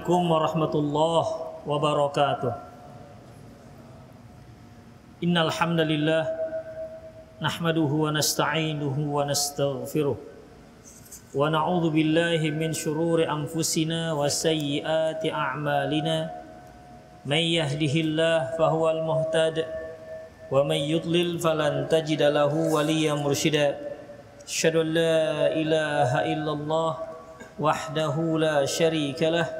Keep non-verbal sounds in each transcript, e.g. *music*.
عليكم ورحمة الله وبركاته إن الحمد لله نحمده ونستعينه ونستغفره ونعوذ بالله من شرور أنفسنا وسيئات أعمالنا من يهده الله فهو المهتد ومن يضلل فلن تجد له وليا مرشدا أشهد أن لا إله إلا الله وحده لا شريك له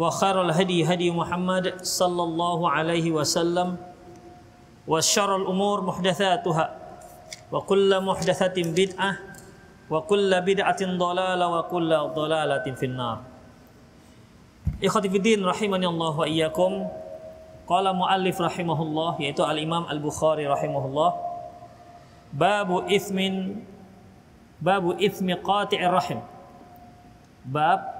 وخير الهدي هدي محمد صلى الله عليه وسلم وشر الأمور محدثاتها وكل محدثة بدعة وكل بدعة ضلالة وكل ضلالة في النار. إخوتي في الدين رحمني الله وإياكم قال مؤلف رحمه الله yaitu Al-Imam Al-Bukhari rahimahullah babu ithmin babu ithmi qati'ir rahim bab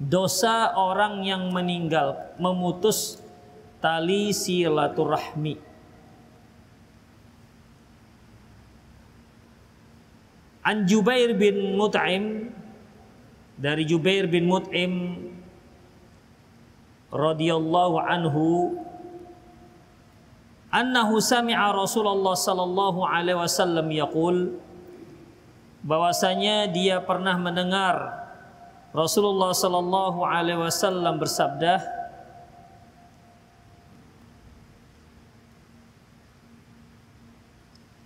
dosa orang yang meninggal memutus tali silaturahmi. An Jubair bin Mut'im dari Jubair bin Mut'im radhiyallahu anhu annahu sami'a Rasulullah sallallahu alaihi wasallam yaqul bahwasanya dia pernah mendengar Rasulullah sallallahu alaihi wasallam bersabda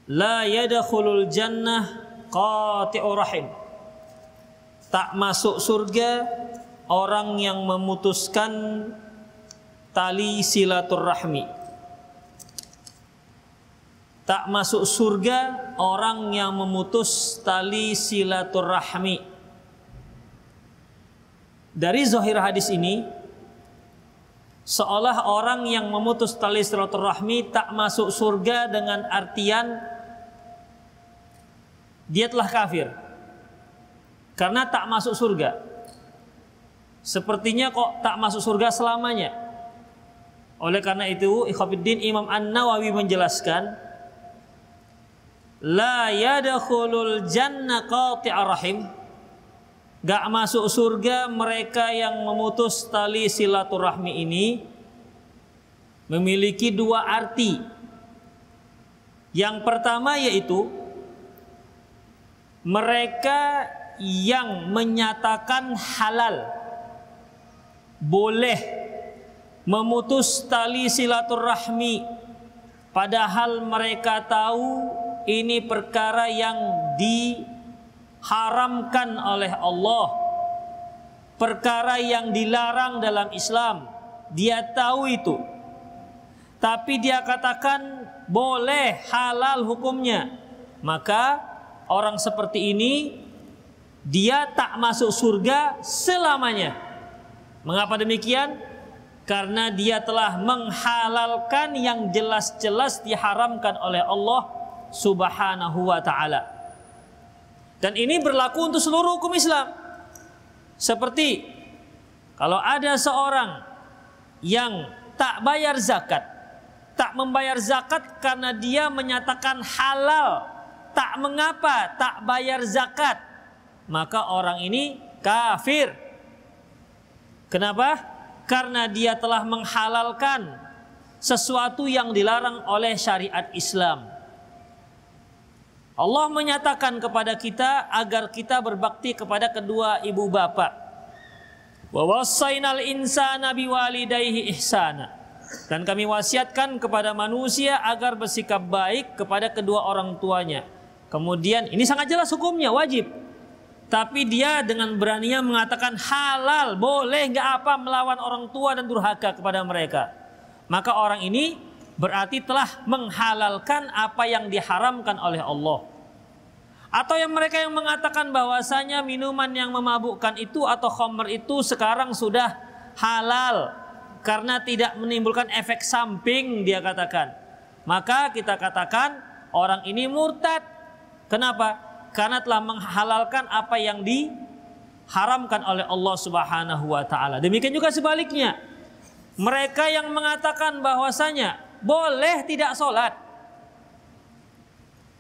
La yadkhulul jannah qati'u rahim. Tak masuk surga orang yang memutuskan tali silaturahmi. Tak masuk surga orang yang memutus tali silaturahmi Dari zahir hadis ini seolah orang yang memutus tali silaturahmi tak masuk surga dengan artian dia telah kafir karena tak masuk surga. Sepertinya kok tak masuk surga selamanya. Oleh karena itu, ikhwatiddin Imam An-Nawawi menjelaskan la yadkhulul jannah qati'ar rahim gak masuk surga mereka yang memutus tali silaturahmi ini memiliki dua arti. Yang pertama yaitu mereka yang menyatakan halal boleh memutus tali silaturahmi padahal mereka tahu ini perkara yang diharamkan oleh Allah perkara yang dilarang dalam Islam dia tahu itu tapi dia katakan boleh halal hukumnya maka orang seperti ini dia tak masuk surga selamanya. Mengapa demikian? Karena dia telah menghalalkan yang jelas-jelas diharamkan oleh Allah Subhanahu wa taala. Dan ini berlaku untuk seluruh hukum Islam. Seperti kalau ada seorang yang tak bayar zakat, tak membayar zakat karena dia menyatakan halal, tak mengapa tak bayar zakat, maka orang ini kafir. Kenapa? Karena dia telah menghalalkan sesuatu yang dilarang oleh syariat Islam. Allah menyatakan kepada kita agar kita berbakti kepada kedua ibu bapak. Wa insana biwalidayhi ihsana. Dan kami wasiatkan kepada manusia agar bersikap baik kepada kedua orang tuanya. Kemudian ini sangat jelas hukumnya wajib. Tapi dia dengan beraninya mengatakan halal, boleh nggak apa melawan orang tua dan durhaka kepada mereka. Maka orang ini berarti telah menghalalkan apa yang diharamkan oleh Allah. Atau yang mereka yang mengatakan bahwasanya minuman yang memabukkan itu atau khamr itu sekarang sudah halal karena tidak menimbulkan efek samping dia katakan. Maka kita katakan orang ini murtad. Kenapa? Karena telah menghalalkan apa yang diharamkan oleh Allah Subhanahu wa taala. Demikian juga sebaliknya. Mereka yang mengatakan bahwasanya boleh tidak sholat.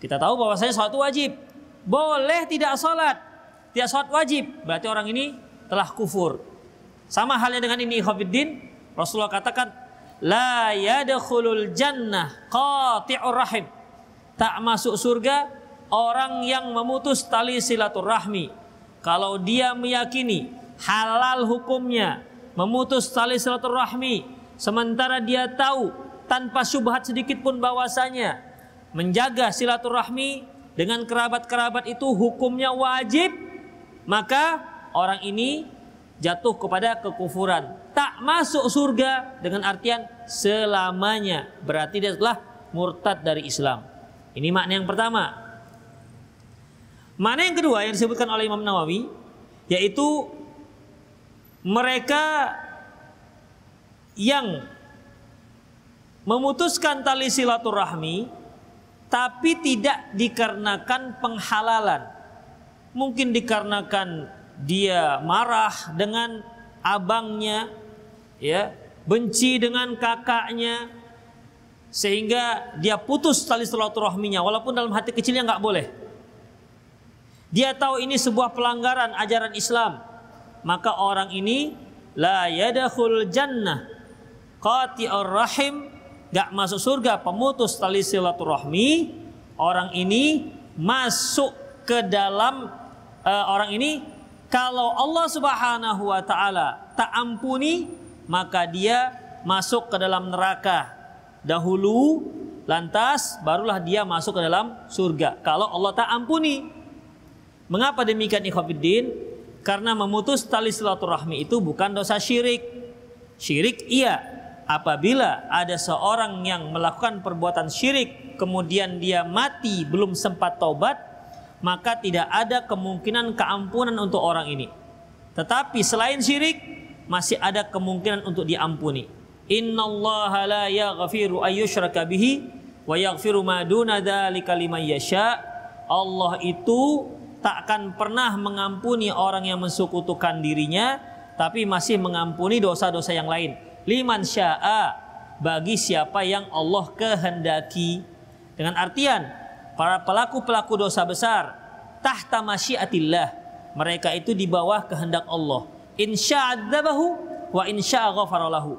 Kita tahu bahwasanya sholat wajib boleh tidak sholat, tidak sholat wajib, berarti orang ini telah kufur. Sama halnya dengan ini Khofiddin, Rasulullah katakan, La yadkhulul jannah qati'ur rahim. Tak masuk surga orang yang memutus tali silaturahmi. Kalau dia meyakini halal hukumnya memutus tali silaturahmi, sementara dia tahu tanpa syubhat sedikit pun bahwasanya menjaga silaturahmi dengan kerabat-kerabat itu hukumnya wajib, maka orang ini jatuh kepada kekufuran. Tak masuk surga dengan artian selamanya. Berarti dia telah murtad dari Islam. Ini makna yang pertama. Makna yang kedua yang disebutkan oleh Imam Nawawi yaitu mereka yang memutuskan tali silaturahmi tapi tidak dikarenakan penghalalan. Mungkin dikarenakan dia marah dengan abangnya, ya, benci dengan kakaknya, sehingga dia putus tali silaturahminya, walaupun dalam hati kecilnya nggak boleh. Dia tahu ini sebuah pelanggaran ajaran Islam, maka orang ini la yadakhul jannah qati'ur rahim gak masuk surga pemutus tali silaturahmi orang ini masuk ke dalam uh, orang ini kalau Allah Subhanahu wa taala tak ampuni maka dia masuk ke dalam neraka. Dahulu lantas barulah dia masuk ke dalam surga. Kalau Allah tak ampuni. Mengapa demikian ikhwatiddin karena memutus tali silaturahmi itu bukan dosa syirik. Syirik iya apabila ada seorang yang melakukan perbuatan syirik kemudian dia mati belum sempat taubat maka tidak ada kemungkinan keampunan untuk orang ini. Tetapi selain syirik masih ada kemungkinan untuk diampuni. Innallaha la yaghfiru ayyushraka bihi wa yaghfiru ma duna dzalika liman yasha. Allah itu tak akan pernah mengampuni orang yang mensekutukan dirinya tapi masih mengampuni dosa-dosa yang lain liman sya'a bagi siapa yang Allah kehendaki. Dengan artian para pelaku-pelaku dosa besar tahta masyiatillah mereka itu di bawah kehendak Allah. Insya'adzabahu wa insya'aghfaralahu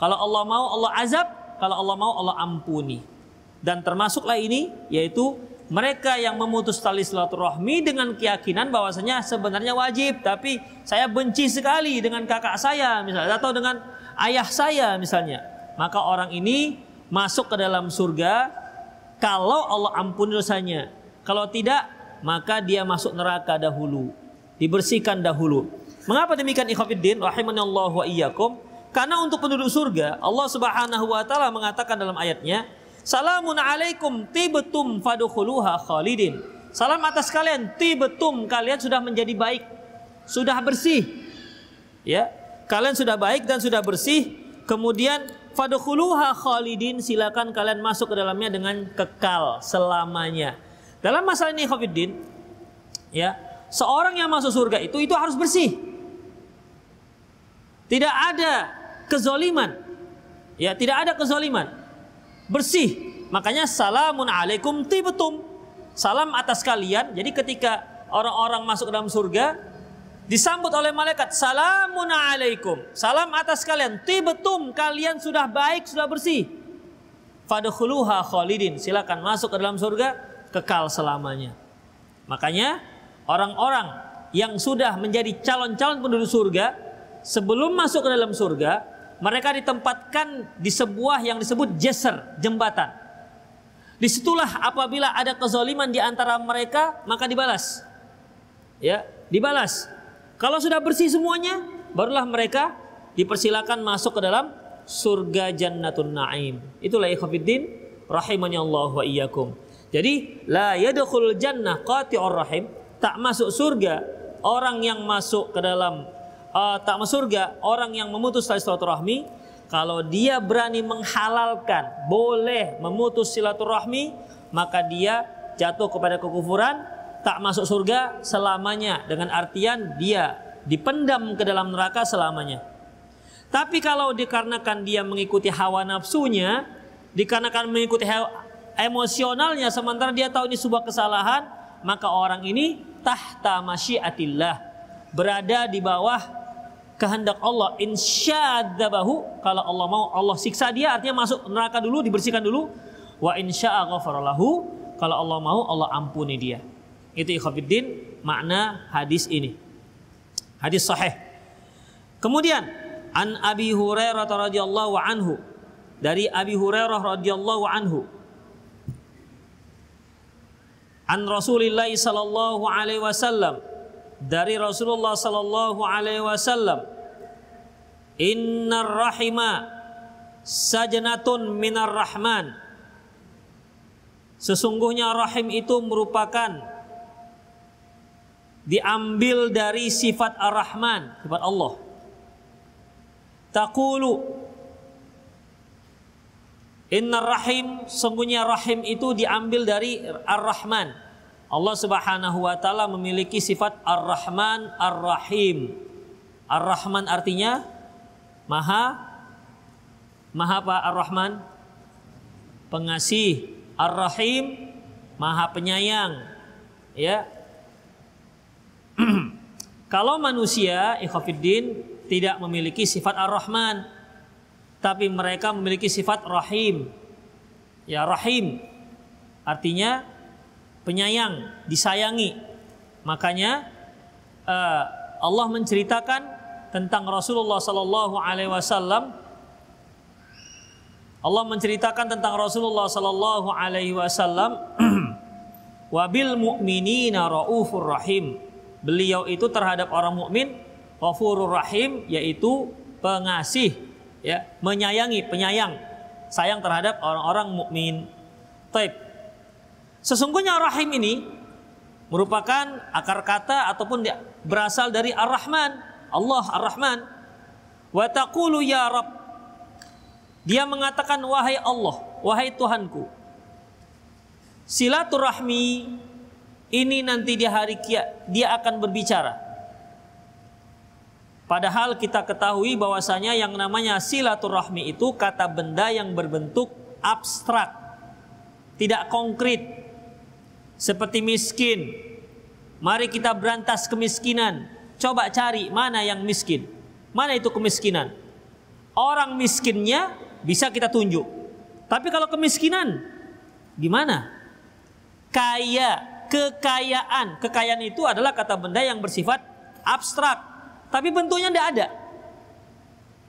kalau Allah mau Allah azab kalau Allah mau Allah ampuni. Dan termasuklah ini yaitu mereka yang memutus tali silaturahmi dengan keyakinan bahwasanya sebenarnya wajib tapi saya benci sekali dengan kakak saya misalnya atau dengan ayah saya misalnya, maka orang ini masuk ke dalam surga kalau Allah ampuni dosanya. Kalau tidak, maka dia masuk neraka dahulu. Dibersihkan dahulu. Mengapa demikian ikhwatiddin rahimanallahu wa iyyakum? Karena untuk penduduk surga Allah Subhanahu wa taala mengatakan dalam ayatnya, "Salamun alaikum tibetum fadkhuluha khalidin." Salam atas kalian, tibetum kalian sudah menjadi baik, sudah bersih. Ya, kalian sudah baik dan sudah bersih, kemudian fadkhuluha khalidin silakan kalian masuk ke dalamnya dengan kekal selamanya. Dalam masalah ini Khafiddin ya, seorang yang masuk surga itu itu harus bersih. Tidak ada kezoliman. Ya, tidak ada kezoliman. Bersih. Makanya salamun alaikum tibetum. Salam atas kalian. Jadi ketika orang-orang masuk dalam surga, disambut oleh malaikat salamun alaikum salam atas kalian tibetum kalian sudah baik sudah bersih fadkhuluha khalidin silakan masuk ke dalam surga kekal selamanya makanya orang-orang yang sudah menjadi calon-calon penduduk surga sebelum masuk ke dalam surga mereka ditempatkan di sebuah yang disebut jeser, jembatan. Di situlah apabila ada kezoliman di antara mereka, maka dibalas. Ya, dibalas. Kalau sudah bersih semuanya, barulah mereka dipersilakan masuk ke dalam surga jannatun naim. Itulah ikhwatiddin rahimani Allah wa iyyakum. Jadi la yadkhul jannah qati'ur rahim, tak masuk surga orang yang masuk ke dalam uh, tak masuk surga orang yang memutus tali silaturahmi kalau dia berani menghalalkan boleh memutus silaturahmi maka dia jatuh kepada kekufuran tak masuk surga selamanya dengan artian dia dipendam ke dalam neraka selamanya. Tapi kalau dikarenakan dia mengikuti hawa nafsunya, dikarenakan mengikuti emosionalnya sementara dia tahu ini sebuah kesalahan, maka orang ini tahta masyiatillah berada di bawah kehendak Allah. Insyadzabahu kalau Allah mau Allah siksa dia artinya masuk neraka dulu dibersihkan dulu. Wa insya'a kalau Allah mau Allah ampuni dia. Itu ikhwatiddin makna hadis ini. Hadis sahih. Kemudian an Abi Hurairah radhiyallahu anhu. Dari Abi Hurairah radhiyallahu anhu. An Rasulillah sallallahu alaihi wasallam. Dari Rasulullah sallallahu alaihi wasallam innar rahima sajnatun minar rahman sesungguhnya rahim itu merupakan diambil dari sifat Ar-Rahman, sifat Allah. Taqulu Inna rahim sungguhnya rahim itu diambil dari Ar-Rahman. Allah Subhanahu wa taala memiliki sifat Ar-Rahman Ar-Rahim. Ar-Rahman artinya Maha Maha apa Ar-Rahman? Pengasih. Ar-Rahim Maha penyayang. Ya, *clears throat* Kalau manusia, ikhafiddin, tidak memiliki sifat ar-Rahman, tapi mereka memiliki sifat rahim. Ya, rahim artinya penyayang, disayangi. Makanya uh, Allah menceritakan tentang Rasulullah sallallahu alaihi wasallam Allah menceritakan tentang Rasulullah sallallahu alaihi wasallam *clears throat* wabil mu'minina raufur rahim beliau itu terhadap orang mukmin ghafurur rahim yaitu pengasih ya menyayangi penyayang sayang terhadap orang-orang mukmin. Taib. Sesungguhnya rahim ini merupakan akar kata ataupun berasal dari Ar-Rahman, Allah Ar-Rahman. Wa taqulu ya Rabb. Dia mengatakan wahai Allah, wahai Tuhanku. Silaturahmi ini nanti di hari kiamat dia akan berbicara. Padahal kita ketahui bahwasanya yang namanya silaturahmi itu kata benda yang berbentuk abstrak, tidak konkret. Seperti miskin. Mari kita berantas kemiskinan. Coba cari mana yang miskin. Mana itu kemiskinan? Orang miskinnya bisa kita tunjuk. Tapi kalau kemiskinan gimana? Kaya kekayaan. Kekayaan itu adalah kata benda yang bersifat abstrak. Tapi bentuknya tidak ada.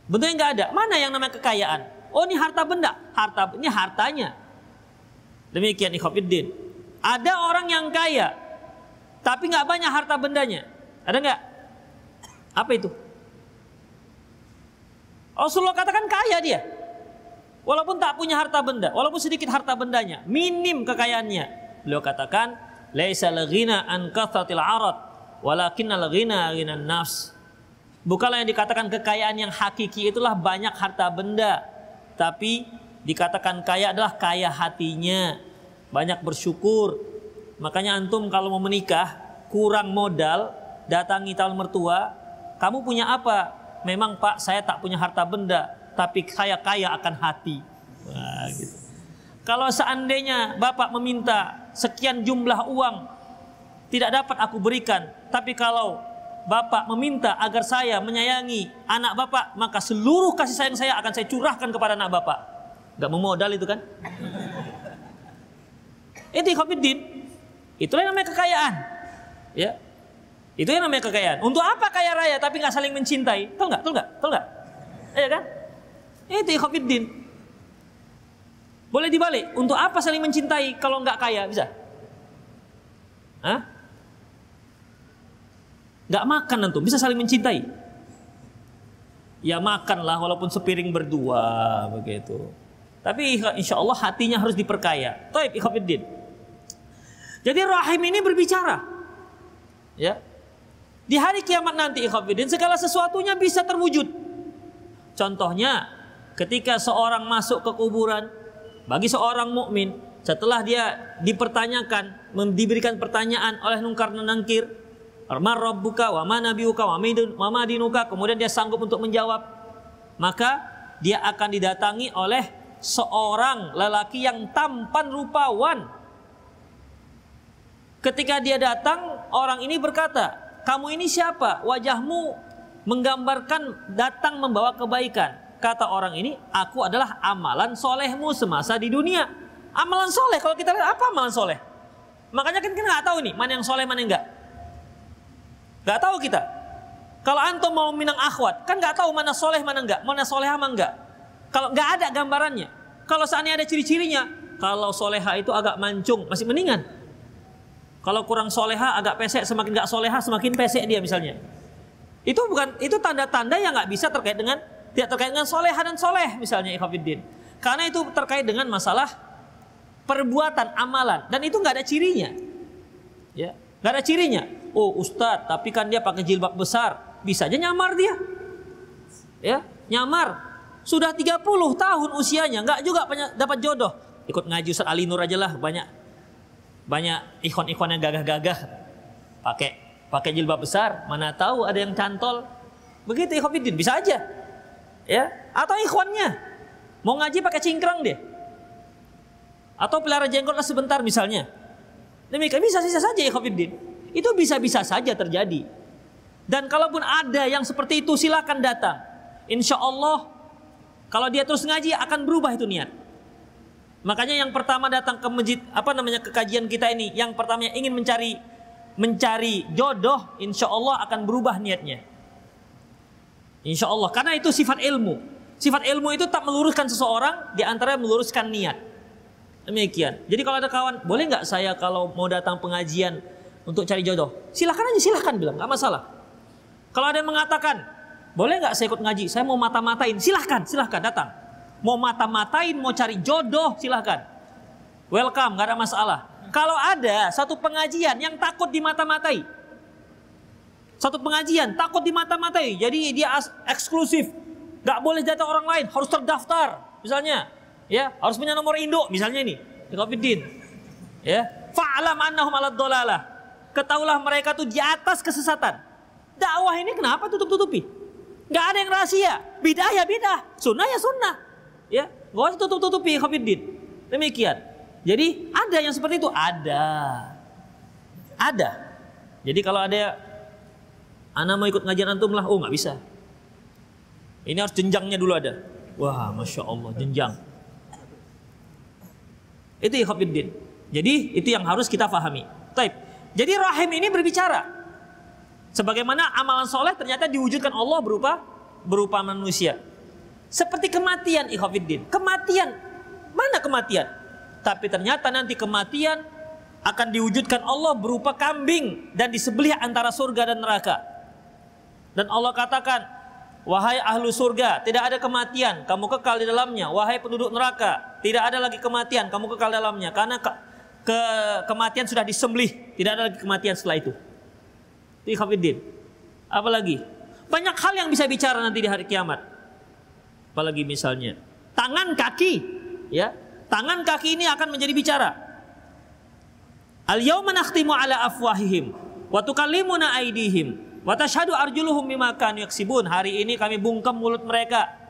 Bentuknya nggak ada. Mana yang namanya kekayaan? Oh ini harta benda. Harta ini hartanya. Demikian ikhwafiddin. Ada orang yang kaya. Tapi nggak banyak harta bendanya. Ada nggak? Apa itu? Rasulullah katakan kaya dia. Walaupun tak punya harta benda, walaupun sedikit harta bendanya, minim kekayaannya. Beliau katakan, laisa al-ghina an kathratil arad walakin al-ghina ghinan nafs bukanlah yang dikatakan kekayaan yang hakiki itulah banyak harta benda tapi dikatakan kaya adalah kaya hatinya banyak bersyukur makanya antum kalau mau menikah kurang modal datangi calon mertua kamu punya apa memang pak saya tak punya harta benda tapi saya kaya akan hati Wah, gitu. Kalau seandainya Bapak meminta sekian jumlah uang tidak dapat aku berikan, tapi kalau Bapak meminta agar saya menyayangi anak Bapak, maka seluruh kasih sayang saya akan saya curahkan kepada anak Bapak. Gak memodal itu kan? Itu Khofiddin. Itulah yang namanya kekayaan. Ya. Itu yang namanya kekayaan. Untuk apa kaya raya tapi nggak saling mencintai? Tahu nggak? Tahu nggak? Tahu nggak? Iya kan? Itu ikhafiddin. Boleh dibalik. Untuk apa saling mencintai kalau nggak kaya? Bisa? Hah? Nggak makan nanti, bisa saling mencintai. Ya makanlah walaupun sepiring berdua begitu. Tapi insya Allah hatinya harus diperkaya. Taib ikhafiddin. Jadi rahim ini berbicara. Ya. Di hari kiamat nanti ikhafiddin segala sesuatunya bisa terwujud. Contohnya ketika seorang masuk ke kuburan bagi seorang mukmin setelah dia dipertanyakan diberikan pertanyaan oleh nungkar nangkir Mar rabbuka wa ma nabiyuka wa ma kemudian dia sanggup untuk menjawab. Maka dia akan didatangi oleh seorang lelaki yang tampan rupawan. Ketika dia datang orang ini berkata kamu ini siapa? Wajahmu menggambarkan datang membawa kebaikan. Kata orang ini aku adalah amalan solehmu semasa di dunia. Amalan soleh? Kalau kita lihat apa amalan soleh? Makanya kan kita nggak tahu nih mana yang soleh mana yang enggak Gak tahu kita. Kalau antum mau minang akhwat, kan gak tahu mana soleh mana enggak, mana soleh mana enggak. Kalau nggak ada gambarannya, kalau seandainya ada ciri-cirinya, kalau soleha itu agak mancung, masih mendingan. Kalau kurang soleha, agak pesek, semakin nggak soleha, semakin pesek dia misalnya. Itu bukan itu tanda-tanda yang nggak bisa terkait dengan tidak terkait dengan soleha dan soleh misalnya ikhafidin. Karena itu terkait dengan masalah perbuatan amalan. Dan itu nggak ada cirinya. Ya, nggak ada cirinya. Oh ustadz tapi kan dia pakai jilbab besar. Bisa aja nyamar dia. Ya nyamar. Sudah 30 tahun usianya nggak juga dapat jodoh. Ikut ngaji Ali Nur aja lah banyak banyak ikon-ikon yang gagah-gagah. Pakai pakai jilbab besar mana tahu ada yang cantol. Begitu ikhwatiddin bisa aja. Ya atau ikhwannya. Mau ngaji pakai cingkrang deh atau pelihara jenggotlah sebentar misalnya. Demikian bisa bisa saja ikhwatiddin itu bisa-bisa saja terjadi. Dan kalaupun ada yang seperti itu silakan datang. Insya Allah kalau dia terus ngaji akan berubah itu niat. Makanya yang pertama datang ke masjid apa namanya kekajian kita ini, yang pertama ingin mencari mencari jodoh, insya Allah akan berubah niatnya. Insya Allah, karena itu sifat ilmu. Sifat ilmu itu tak meluruskan seseorang, di antara meluruskan niat. Demikian. Jadi kalau ada kawan, boleh nggak saya kalau mau datang pengajian untuk cari jodoh. Silahkan aja, silahkan bilang, nggak masalah. Kalau ada yang mengatakan, boleh nggak saya ikut ngaji? Saya mau mata-matain. Silahkan, silahkan datang. Mau mata-matain, mau cari jodoh, silahkan. Welcome, nggak ada masalah. Kalau ada satu pengajian yang takut di mata matai satu pengajian takut di mata matai jadi dia eksklusif, nggak boleh datang orang lain, harus terdaftar, misalnya, ya harus punya nomor induk, misalnya ini, Covid ya, fa'alam annahum ala dolalah Ketahuilah mereka tuh di atas kesesatan. Dakwah ini kenapa tutup-tutupi? Gak ada yang rahasia. Bidah ya bidah. Sunnah ya sunnah. Ya, gak usah tutup-tutupi Khafiddin. Demikian. Jadi ada yang seperti itu? Ada. Ada. Jadi kalau ada anak mau ikut ngajian antum lah, oh nggak bisa. Ini harus jenjangnya dulu ada. Wah, masya Allah jenjang. Itu Khafiddin. Jadi itu yang harus kita pahami. Taib. Jadi rahim ini berbicara. Sebagaimana amalan soleh ternyata diwujudkan Allah berupa berupa manusia. Seperti kematian ikhafiddin. Kematian. Mana kematian? Tapi ternyata nanti kematian akan diwujudkan Allah berupa kambing dan disembelih antara surga dan neraka. Dan Allah katakan, Wahai ahlu surga, tidak ada kematian, kamu kekal di dalamnya. Wahai penduduk neraka, tidak ada lagi kematian, kamu kekal di dalamnya. Karena ke kematian sudah disembelih, tidak ada lagi kematian setelah itu. Ikhafidin. Apalagi banyak hal yang bisa bicara nanti di hari kiamat. Apalagi misalnya tangan kaki, ya. Tangan kaki ini akan menjadi bicara. Al yauma nakhtimu ala afwahihim wa tukallimuna aydihim wa tashhadu arjuluhum bima kanu yaksibun. Hari ini kami bungkam mulut mereka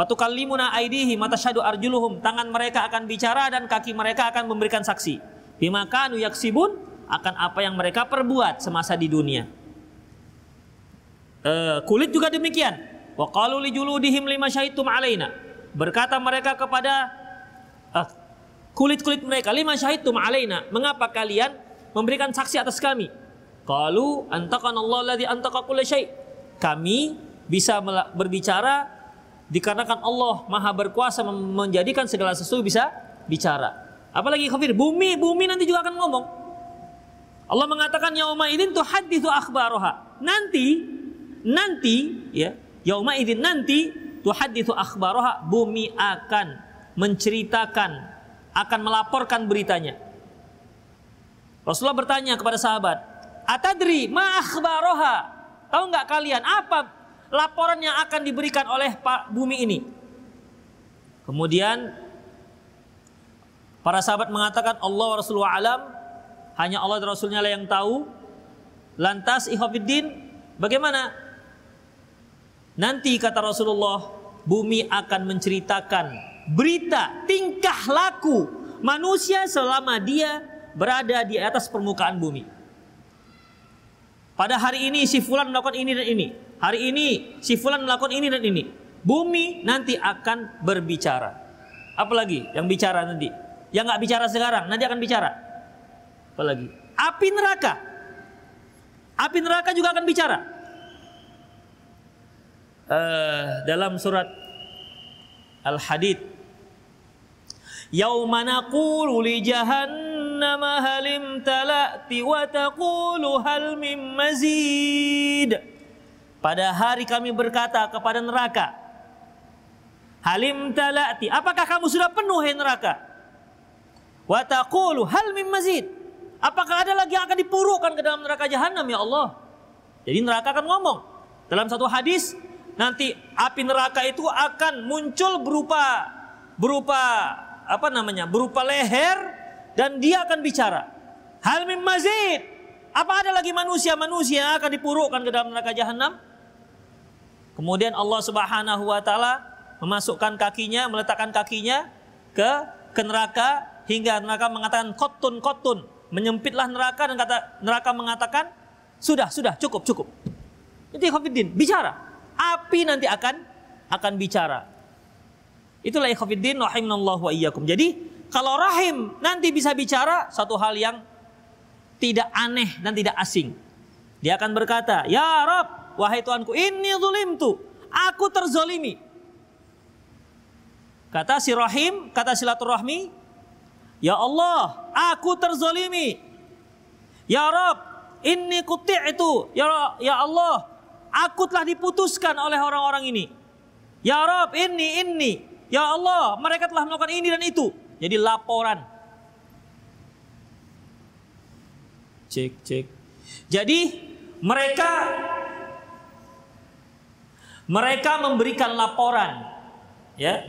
Waktu kalimuna aidihi mata syadu arjuluhum. Tangan mereka akan bicara dan kaki mereka akan memberikan saksi. Bima kanu yaksibun akan apa yang mereka perbuat semasa di dunia. E, kulit juga demikian. Wa qalu li juludihim lima syahidtum alaina. Berkata mereka kepada uh, kulit-kulit mereka, lima syahidtum alaina. Mengapa kalian memberikan saksi atas kami? Qalu antaqanallahu alladhi antaqa kulla syai'. Kami bisa berbicara Dikarenakan Allah Maha berkuasa menjadikan segala sesuatu bisa bicara. Apalagi kafir, bumi bumi nanti juga akan ngomong. Allah mengatakan yauma idzin tuhadditsu akhbaroha. Nanti nanti ya, yauma idzin nanti tuhadditsu akhbaroha, bumi akan menceritakan, akan melaporkan beritanya. Rasulullah bertanya kepada sahabat, "Atadri ma akhbaroha?" Tahu nggak kalian apa laporan yang akan diberikan oleh Pak bumi ini. Kemudian para sahabat mengatakan Allah Rasulullah alam, hanya Allah dan Rasulnya lah yang tahu. Lantas ikhwafiddin bagaimana? Nanti kata Rasulullah, bumi akan menceritakan berita tingkah laku manusia selama dia berada di atas permukaan bumi. Pada hari ini si fulan melakukan ini dan ini. Hari ini si fulan melakukan ini dan ini. Bumi nanti akan berbicara. Apalagi yang bicara nanti? Yang nggak bicara sekarang nanti akan bicara. Apalagi api neraka. Api neraka juga akan bicara. Uh, dalam surat Al-Hadid Yauma naqulu li jahannam halim talati wa taqulu hal mim mazid pada hari kami berkata kepada neraka, Halim talati, apakah kamu sudah penuh hai neraka? Wa hal mim mazid. Apakah ada lagi yang akan dipurukkan ke dalam neraka jahanam ya Allah? Jadi neraka akan ngomong. Dalam satu hadis nanti api neraka itu akan muncul berupa berupa apa namanya? berupa leher dan dia akan bicara. Hal mim mazid. Apa ada lagi manusia-manusia yang akan dipurukkan ke dalam neraka jahanam? Kemudian Allah Subhanahu wa taala memasukkan kakinya, meletakkan kakinya ke ke neraka hingga neraka mengatakan kotun kotun, menyempitlah neraka dan kata neraka mengatakan sudah sudah cukup cukup. Itu Khofiddin bicara. Api nanti akan akan bicara. Itulah Khofiddin rahimanallahu wa iyyakum. Jadi kalau rahim nanti bisa bicara satu hal yang tidak aneh dan tidak asing. Dia akan berkata, "Ya Rob, Wahai Tuanku, ini zulim tuh. Aku terzolimi. Kata si Rahim, kata silaturahmi, Ya Allah, aku terzolimi. Ya Rob, ini kuti itu. Ya, ya Allah, aku telah diputuskan oleh orang-orang ini. Ya Rob, ini, ini. Ya Allah, mereka telah melakukan ini dan itu. Jadi laporan. Cek, cek. Jadi mereka mereka memberikan laporan ya,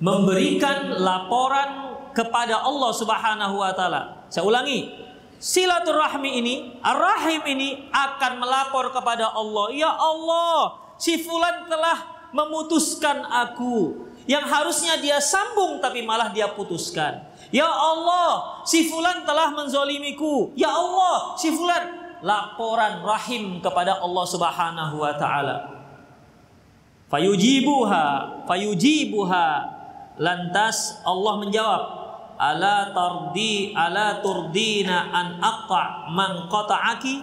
memberikan laporan kepada Allah Subhanahu wa taala. Saya ulangi, silaturahmi ini, ar-rahim ini akan melapor kepada Allah, "Ya Allah, si fulan telah memutuskan aku. Yang harusnya dia sambung tapi malah dia putuskan. Ya Allah, si fulan telah menzolimiku. Ya Allah, si fulan. Laporan rahim kepada Allah Subhanahu wa taala. Fayujibuha fayujibuha. Lantas Allah menjawab ala tardi ala turdina an aqta man qata'aki?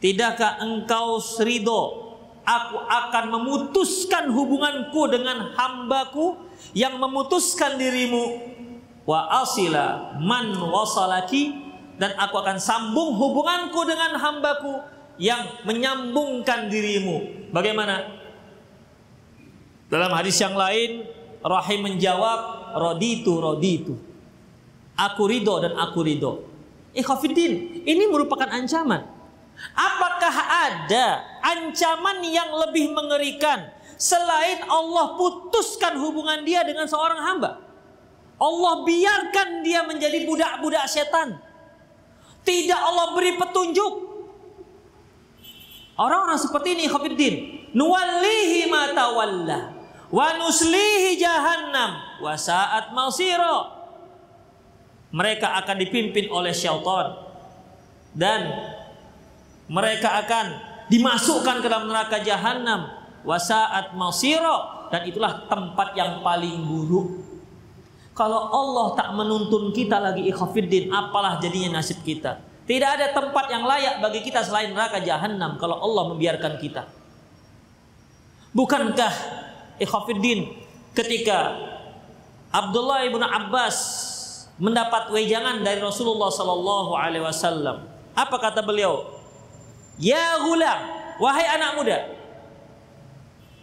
Tidakkah engkau ridho aku akan memutuskan hubunganku dengan hambaku yang memutuskan dirimu. Wa asila man wasalaki? Dan aku akan sambung hubunganku dengan hambaku yang menyambungkan dirimu. Bagaimana? Dalam hadis yang lain, Rahim menjawab, roditu, roditu. Aku ridho dan aku ridho. Ikhafidin, ini merupakan ancaman. Apakah ada ancaman yang lebih mengerikan selain Allah putuskan hubungan dia dengan seorang hamba? Allah biarkan dia menjadi budak-budak setan. Tidak Allah beri petunjuk. Orang-orang seperti ini Khafiddin. Nuwallihi ma tawalla wa nuslihi jahannam. Wa saat mereka akan dipimpin oleh syaitan. Dan mereka akan dimasukkan ke dalam neraka jahanam wa saat masira. Dan itulah tempat yang paling buruk. Kalau Allah tak menuntun kita lagi ikhafiddin apalah jadinya nasib kita? Tidak ada tempat yang layak bagi kita selain neraka jahanam kalau Allah membiarkan kita. Bukankah Ikhafiddin ketika Abdullah ibnu Abbas mendapat wejangan dari Rasulullah Sallallahu Alaihi Wasallam. Apa kata beliau? Ya gulam, wahai anak muda,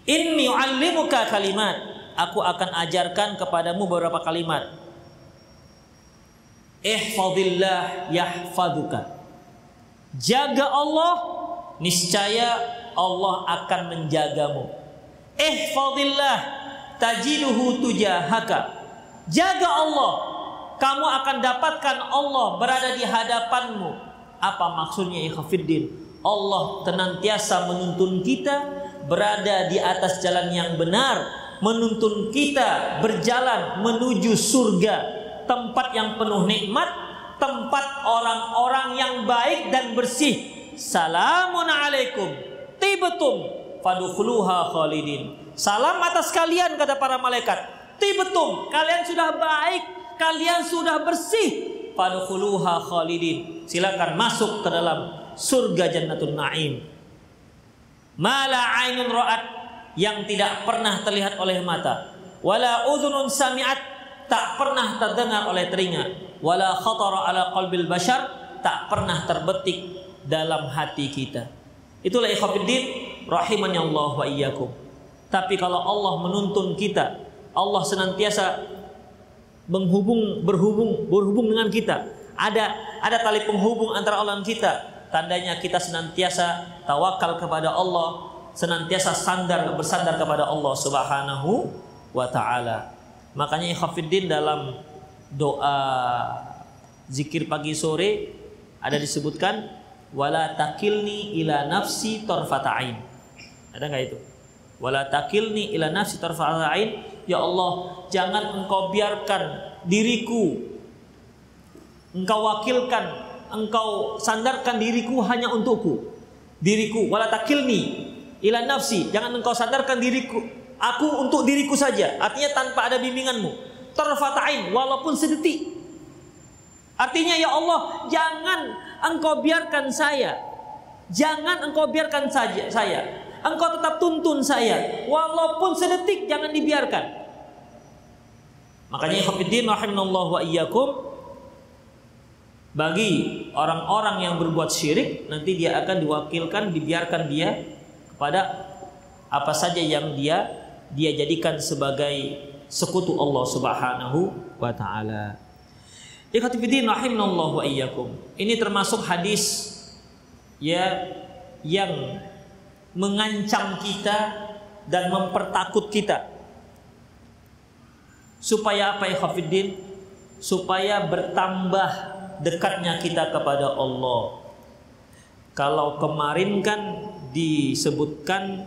inni u'allimuka kalimat. Aku akan ajarkan kepadamu beberapa kalimat. Ihfadillah yahfaduka. Jaga Allah, niscaya Allah akan menjagamu. Ihfadillah tajiduhu tujahaka. Jaga Allah, kamu akan dapatkan Allah berada di hadapanmu. Apa maksudnya ikhfiddin? Allah tenantiasa menuntun kita berada di atas jalan yang benar, menuntun kita berjalan menuju surga, tempat yang penuh nikmat, tempat orang-orang yang baik dan bersih. Salamun alaikum, tibetum, fadukhuluha khalidin. Salam atas kalian kata para malaikat. Tibetum, kalian sudah baik, kalian sudah bersih. Fadukhuluha khalidin. Silakan masuk ke dalam surga Jannatul Naim. Mala ainun ra'at yang tidak pernah terlihat oleh mata, wala udhunun sami'at tak pernah terdengar oleh telinga, wala khatara ala qalbil bashar tak pernah terbetik dalam hati kita. Itulah ikhwatiddin rahimani Allah wa iyyakum. Tapi kalau Allah menuntun kita, Allah senantiasa menghubung berhubung berhubung dengan kita. Ada ada tali penghubung antara Allah dan kita tandanya kita senantiasa tawakal kepada Allah, senantiasa sandar bersandar kepada Allah Subhanahu wa taala. Makanya Khafiddin dalam doa zikir pagi sore ada disebutkan wala takilni ila nafsi tarfata'ain. Ada nggak itu? Wala takilni ila nafsi tarfata'ain. Ya Allah, jangan engkau biarkan diriku engkau wakilkan engkau sandarkan diriku hanya untukku. Diriku wala takilni ila nafsi. Jangan engkau sandarkan diriku aku untuk diriku saja. Artinya tanpa ada bimbinganmu. Tarfatain walaupun sedetik. Artinya ya Allah, jangan engkau biarkan saya. Jangan engkau biarkan saja saya. Engkau tetap tuntun saya walaupun sedetik jangan dibiarkan. Makanya Hafidzin rahimallahu wa iyyakum bagi orang-orang yang berbuat syirik nanti dia akan diwakilkan dibiarkan dia kepada apa saja yang dia dia jadikan sebagai sekutu Allah Subhanahu wa taala. Ikhwatifiddin rahimanallahu wa iyyakum. Ini termasuk hadis ya yang mengancam kita dan mempertakut kita. Supaya apa ya Supaya bertambah dekatnya kita kepada Allah. Kalau kemarin kan disebutkan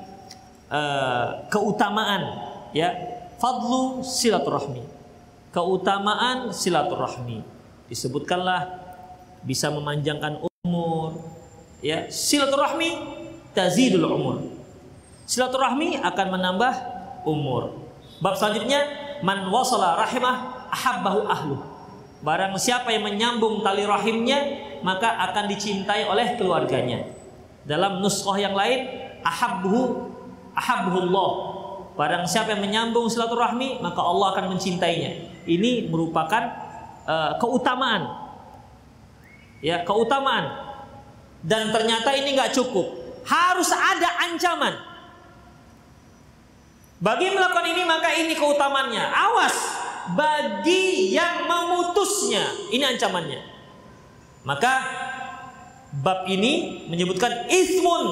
uh, keutamaan ya, fadlu silaturahmi. Keutamaan silaturahmi. Disebutkanlah bisa memanjangkan umur, ya. Silaturahmi tazidul umur. Silaturahmi akan menambah umur. Bab selanjutnya man wasala rahimah ahabbahu ahlu Barang siapa yang menyambung tali rahimnya maka akan dicintai oleh keluarganya. Dalam nuskhah yang lain ahabbuhu ahabbuhullah. Barang siapa yang menyambung silaturahmi maka Allah akan mencintainya. Ini merupakan uh, keutamaan. Ya, keutamaan. Dan ternyata ini nggak cukup. Harus ada ancaman. Bagi melakukan ini maka ini keutamannya. Awas bagi yang memutusnya. Ini ancamannya. Maka bab ini menyebutkan ismun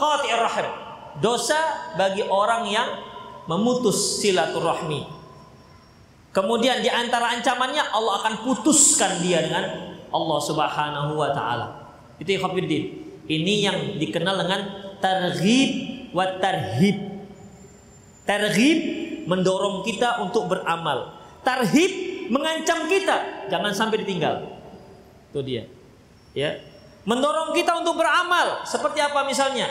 qati'ir rahim. Dosa bagi orang yang memutus silaturahmi. Kemudian di antara ancamannya Allah akan putuskan dia dengan Allah Subhanahu wa taala. Itu ikhwatiddin. Ini yang dikenal dengan targhib wa tarhib. Targhib mendorong kita untuk beramal. Tarhib mengancam kita jangan sampai ditinggal. Itu dia. Ya. Mendorong kita untuk beramal seperti apa misalnya?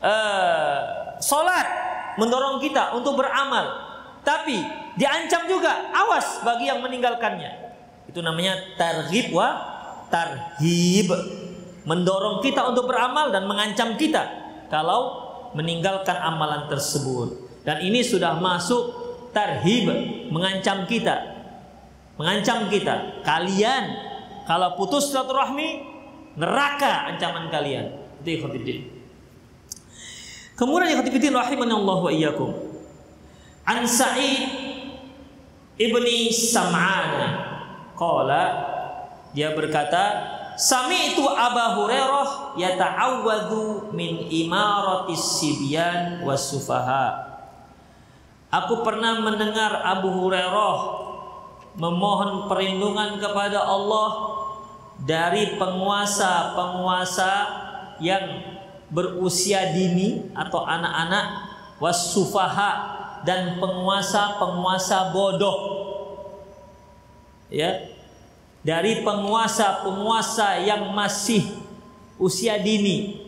Uh, salat mendorong kita untuk beramal. Tapi diancam juga awas bagi yang meninggalkannya. Itu namanya tarhib wa tarhib. Mendorong kita untuk beramal dan mengancam kita kalau meninggalkan amalan tersebut. Dan ini sudah masuk tarhib, mengancam kita. Mengancam kita. Kalian kalau putus silaturahmi, neraka ancaman kalian. Itu ikhwatiddin. Kemudian ikhwatiddin Allah wa iyyakum. An Sa'id ibni Sam'ana qala dia berkata Sami itu Abu Hurairah yata'awwadhu min imaratis sibyan wasufaha. Aku pernah mendengar Abu Hurairah memohon perlindungan kepada Allah dari penguasa-penguasa yang berusia dini atau anak-anak wasufaha dan penguasa-penguasa bodoh. Ya, dari penguasa-penguasa yang masih usia dini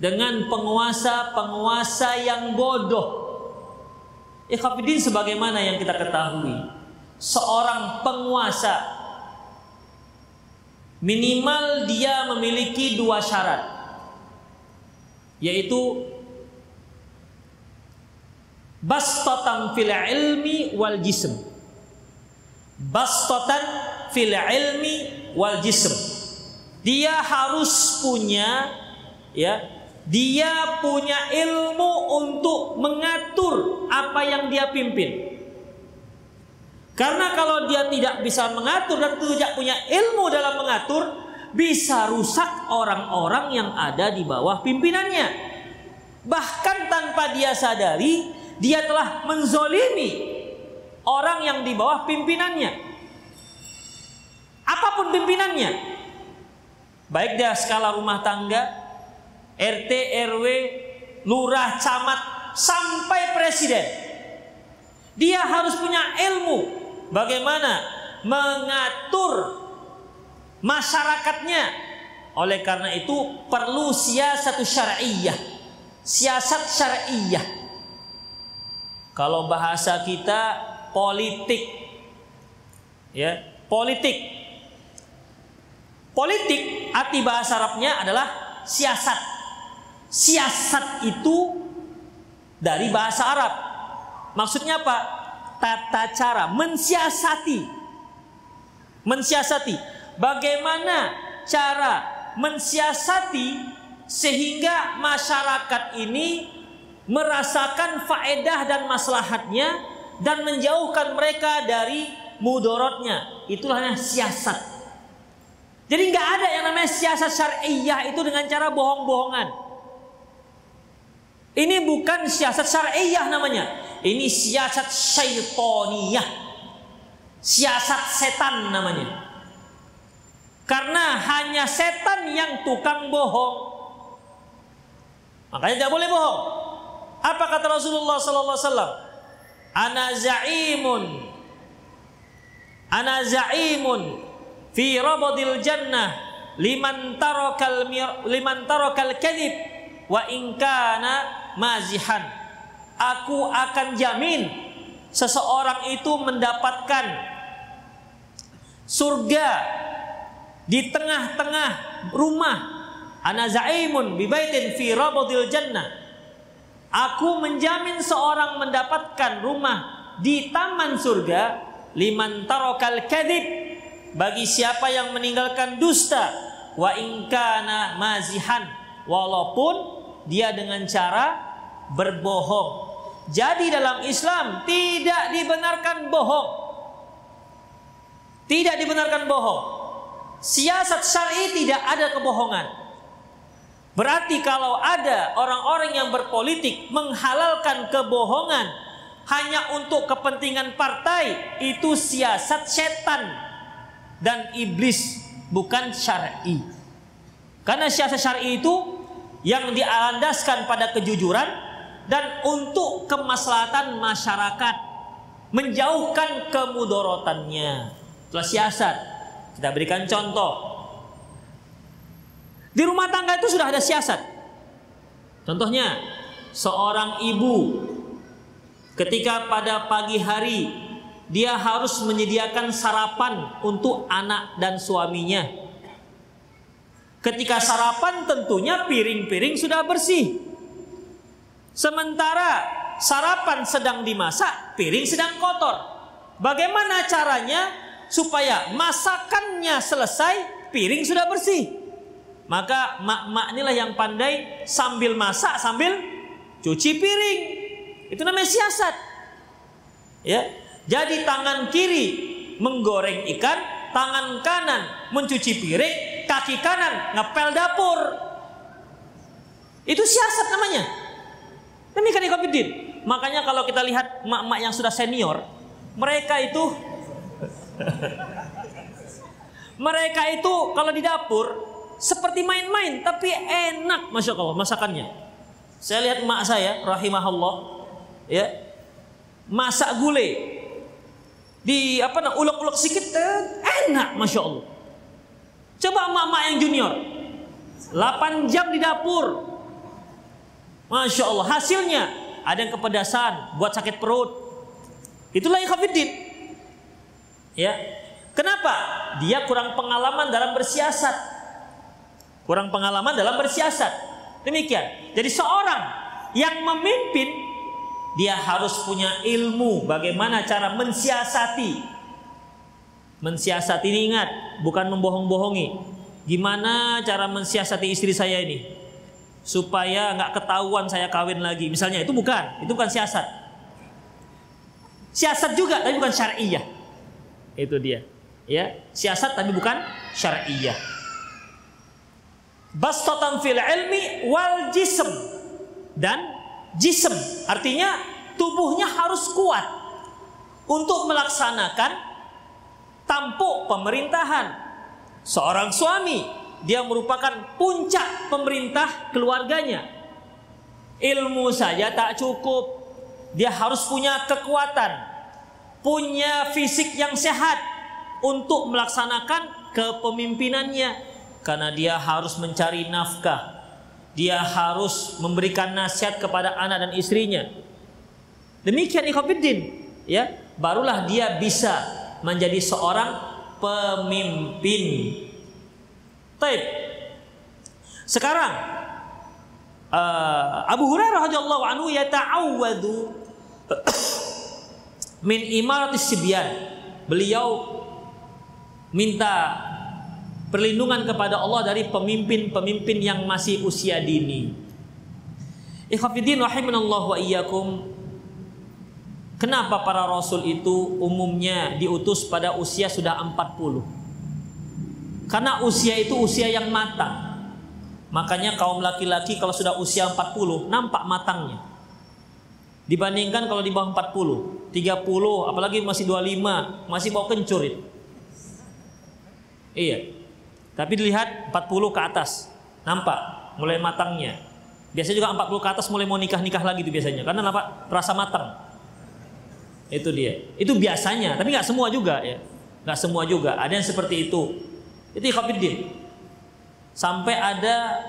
dengan penguasa-penguasa yang bodoh. Ikhafidin sebagaimana yang kita ketahui, seorang penguasa minimal dia memiliki dua syarat, yaitu bastatan fil ilmi wal jism. Bastatan fil ilmi wal jism. Dia harus punya ya, dia punya ilmu untuk mengatur apa yang dia pimpin. Karena kalau dia tidak bisa mengatur dan tidak punya ilmu dalam mengatur, bisa rusak orang-orang yang ada di bawah pimpinannya. Bahkan tanpa dia sadari, dia telah menzolimi orang yang di bawah pimpinannya apa pun pimpinannya. Baik dia skala rumah tangga, RT, RW, lurah, camat, sampai presiden. Dia harus punya ilmu bagaimana mengatur masyarakatnya. Oleh karena itu perlu siasat syar'iyyah. Siasat syar'iyyah. Kalau bahasa kita politik ya, politik Politik arti bahasa Arabnya adalah siasat. Siasat itu dari bahasa Arab. Maksudnya apa? Tata cara mensiasati. Mensiasati. Bagaimana cara mensiasati sehingga masyarakat ini merasakan faedah dan maslahatnya dan menjauhkan mereka dari mudorotnya. Itulah siasat. Jadi nggak ada yang namanya siasat syariah itu dengan cara bohong-bohongan. Ini bukan siasat syariah namanya. Ini siasat syaitoniyah. Siasat setan namanya. Karena hanya setan yang tukang bohong. Makanya tidak boleh bohong. Apa kata Rasulullah sallallahu alaihi wasallam? Ana za'imun. Ana za'imun fi rabadil jannah liman tarakal liman tarakal kadhib wa in kana mazihan. Aku akan jamin seseorang itu mendapatkan surga di tengah-tengah rumah. Ana zaimun bi baitin fi rabadil jannah aku menjamin seorang mendapatkan rumah di taman surga liman tarakal kadhib bagi siapa yang meninggalkan dusta wa ingkana mazihan walaupun dia dengan cara berbohong. Jadi dalam Islam tidak dibenarkan bohong. Tidak dibenarkan bohong. Siasat syar'i tidak ada kebohongan. Berarti kalau ada orang-orang yang berpolitik menghalalkan kebohongan hanya untuk kepentingan partai, itu siasat setan dan iblis bukan syar'i. Karena siasat syar'i itu yang diandaskan pada kejujuran dan untuk kemaslahatan masyarakat, menjauhkan kemudorotannya. Itulah siasat. Kita berikan contoh. Di rumah tangga itu sudah ada siasat. Contohnya, seorang ibu ketika pada pagi hari dia harus menyediakan sarapan untuk anak dan suaminya. Ketika sarapan tentunya piring-piring sudah bersih. Sementara sarapan sedang dimasak, piring sedang kotor. Bagaimana caranya supaya masakannya selesai, piring sudah bersih? Maka mak-mak inilah yang pandai sambil masak sambil cuci piring. Itu namanya siasat. Ya. Jadi tangan kiri menggoreng ikan, tangan kanan mencuci piring, kaki kanan ngepel dapur. Itu siasat namanya. Demikian ikhwatiddin. Makanya kalau kita lihat mak-mak yang sudah senior, mereka itu *laughs* mereka itu kalau di dapur seperti main-main tapi enak masya Allah masakannya. Saya lihat mak saya rahimahullah ya masak gulai di apa nak ulek-ulek sedikit eh, enak masya Allah. Coba mak-mak yang junior 8 jam di dapur Masya Allah hasilnya ada yang kepedasan buat sakit perut. Itulah yang ikhafidin. Ya. Kenapa? Dia kurang pengalaman dalam bersiasat. Kurang pengalaman dalam bersiasat. Demikian. Jadi seorang yang memimpin dia harus punya ilmu bagaimana cara mensiasati. Mensiasati ini ingat, bukan membohong-bohongi. Gimana cara mensiasati istri saya ini? supaya nggak ketahuan saya kawin lagi. Misalnya itu bukan, itu bukan siasat. Siasat juga tapi bukan syariah. Itu dia. Ya, siasat tapi bukan syariah. Bastatan fil ilmi wal jism dan jism artinya tubuhnya harus kuat untuk melaksanakan tampuk pemerintahan. Seorang suami dia merupakan puncak pemerintah keluarganya. Ilmu saja tak cukup. Dia harus punya kekuatan, punya fisik yang sehat untuk melaksanakan kepemimpinannya karena dia harus mencari nafkah. Dia harus memberikan nasihat kepada anak dan istrinya. Demikian ikhwatiddin, ya, barulah dia bisa menjadi seorang pemimpin Taib. Sekarang uh, Abu Hurairah radhiyallahu anhu yata'awwadu min imaratis sibyan. Beliau minta perlindungan kepada Allah dari pemimpin-pemimpin yang masih usia dini. Ikhafidin rahimanallahu wa iyyakum. Kenapa para rasul itu umumnya diutus pada usia sudah 40? Karena usia itu usia yang matang. Makanya kaum laki-laki kalau sudah usia 40 nampak matangnya. Dibandingkan kalau di bawah 40, 30, apalagi masih 25, masih mau kencur itu. Iya. Tapi dilihat 40 ke atas, nampak mulai matangnya. Biasanya juga 40 ke atas mulai mau nikah-nikah lagi itu biasanya. Karena nampak rasa matang. Itu dia. Itu biasanya, tapi nggak semua juga ya. Nggak semua juga. Ada yang seperti itu. Itu ikhwatiddin. Sampai ada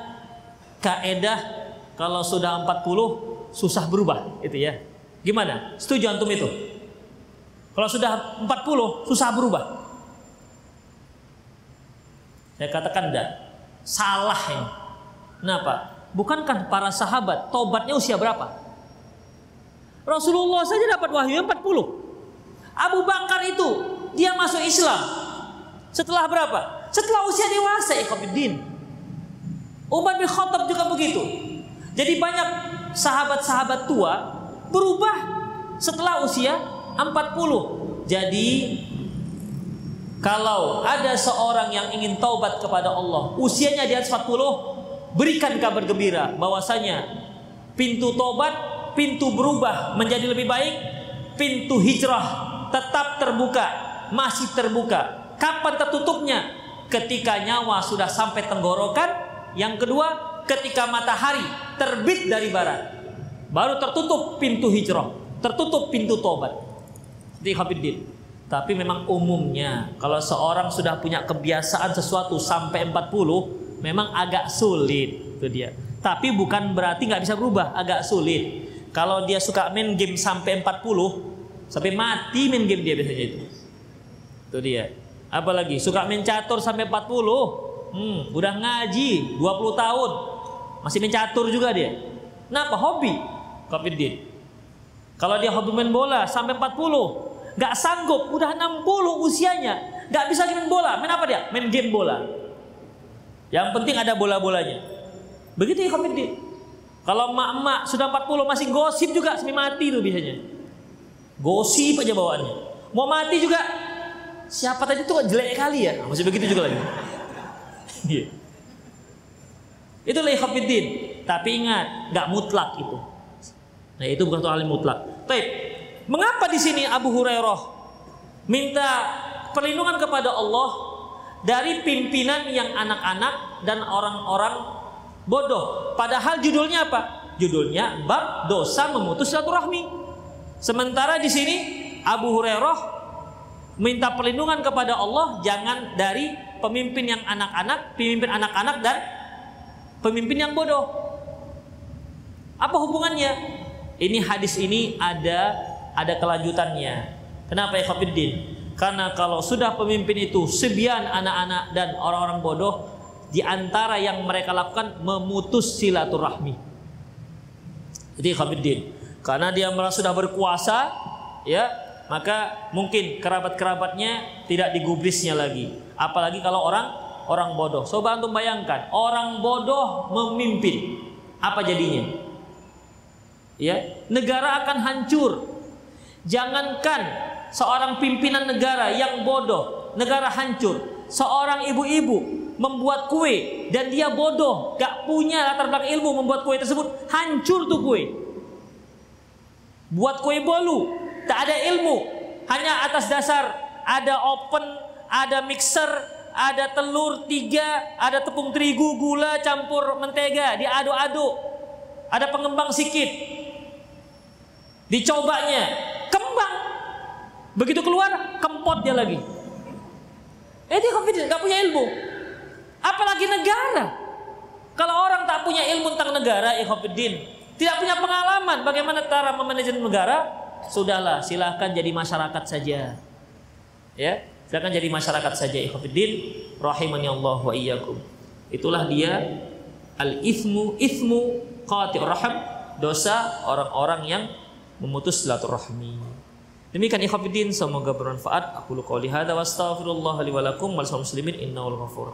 kaedah kalau sudah 40 susah berubah itu ya. Gimana? Setuju antum itu? Kalau sudah 40 susah berubah. Saya katakan enggak. Salah ini. Kenapa? Bukankah para sahabat tobatnya usia berapa? Rasulullah saja dapat wahyu 40. Abu Bakar itu dia masuk Islam setelah berapa? Setelah usia dewasa ikhwatiddin. Umar bin Khattab juga begitu. Jadi banyak sahabat-sahabat tua berubah setelah usia 40. Jadi kalau ada seorang yang ingin taubat kepada Allah, usianya di atas 40, berikan kabar gembira bahwasanya pintu taubat, pintu berubah menjadi lebih baik, pintu hijrah tetap terbuka, masih terbuka. Kapan tertutupnya? ketika nyawa sudah sampai tenggorokan, yang kedua ketika matahari terbit dari barat. Baru tertutup pintu hijrah, tertutup pintu tobat. Di Hafiddin. Tapi memang umumnya kalau seorang sudah punya kebiasaan sesuatu sampai 40 memang agak sulit itu dia. Tapi bukan berarti nggak bisa berubah, agak sulit. Kalau dia suka main game sampai 40 sampai mati main game dia biasanya itu. Itu dia. Apalagi suka mencatur sampai 40. Hmm, udah ngaji 20 tahun. Masih mencatur juga dia. Kenapa? Hobi. Kopidin. Kalau dia hobi main bola sampai 40, nggak sanggup, udah 60 usianya, nggak bisa main bola. Main apa dia? Main game bola. Yang penting ada bola-bolanya. Begitu ya Khofiddin. Kalau emak-emak sudah 40 masih gosip juga semi mati tuh biasanya. Gosip aja bawaannya. Mau mati juga siapa tadi tuh jelek kali ya? Masih begitu juga lagi. *laughs* Iya. Itu Khofiddin. Tapi ingat, nggak mutlak itu. Nah itu bukan soal mutlak. Baik, mengapa di sini Abu Hurairah minta perlindungan kepada Allah dari pimpinan yang anak-anak dan orang-orang bodoh? Padahal judulnya apa? Judulnya bab dosa memutus silaturahmi. Sementara di sini Abu Hurairah minta perlindungan kepada Allah jangan dari pemimpin yang anak-anak, pemimpin anak-anak dan pemimpin yang bodoh. Apa hubungannya? Ini hadis ini ada ada kelanjutannya. Kenapa ya Khafiddin? Karena kalau sudah pemimpin itu sebian anak-anak dan orang-orang bodoh di antara yang mereka lakukan memutus silaturahmi. Jadi Khafiddin, karena dia merasa sudah berkuasa, ya, maka mungkin kerabat-kerabatnya tidak digubrisnya lagi. Apalagi kalau orang orang bodoh. Coba antum bayangkan, orang bodoh memimpin. Apa jadinya? ya negara akan hancur jangankan seorang pimpinan negara yang bodoh negara hancur. Seorang ibu-ibu membuat kue dan dia bodoh gak punya latar belakang ilmu membuat kue tersebut hancur tuh kue. Buat kue bolu tak ada ilmu. Hanya atas dasar ada open ada mixer ada telur tiga ada tepung terigu gula campur mentega diaduk-aduk. Ada pengembang sikit. Dicobanya. Begitu keluar, kempot dia lagi. Eh dia confident, gak punya ilmu. Apalagi negara. Kalau orang tak punya ilmu tentang negara, ikhafidin, tidak punya pengalaman bagaimana cara memanajemen negara, sudahlah silahkan jadi masyarakat saja. Ya, silahkan jadi masyarakat saja ikhafidin, rahimani Allah wa iyyakum. Itulah dia al-ithmu ithmu qati rahim, dosa orang-orang yang memutus silaturahmi. Demikian ikhwatiddin semoga bermanfaat. Aku qouli hadza wa astaghfirullah li wa lakum wal muslimin innahu ghafur.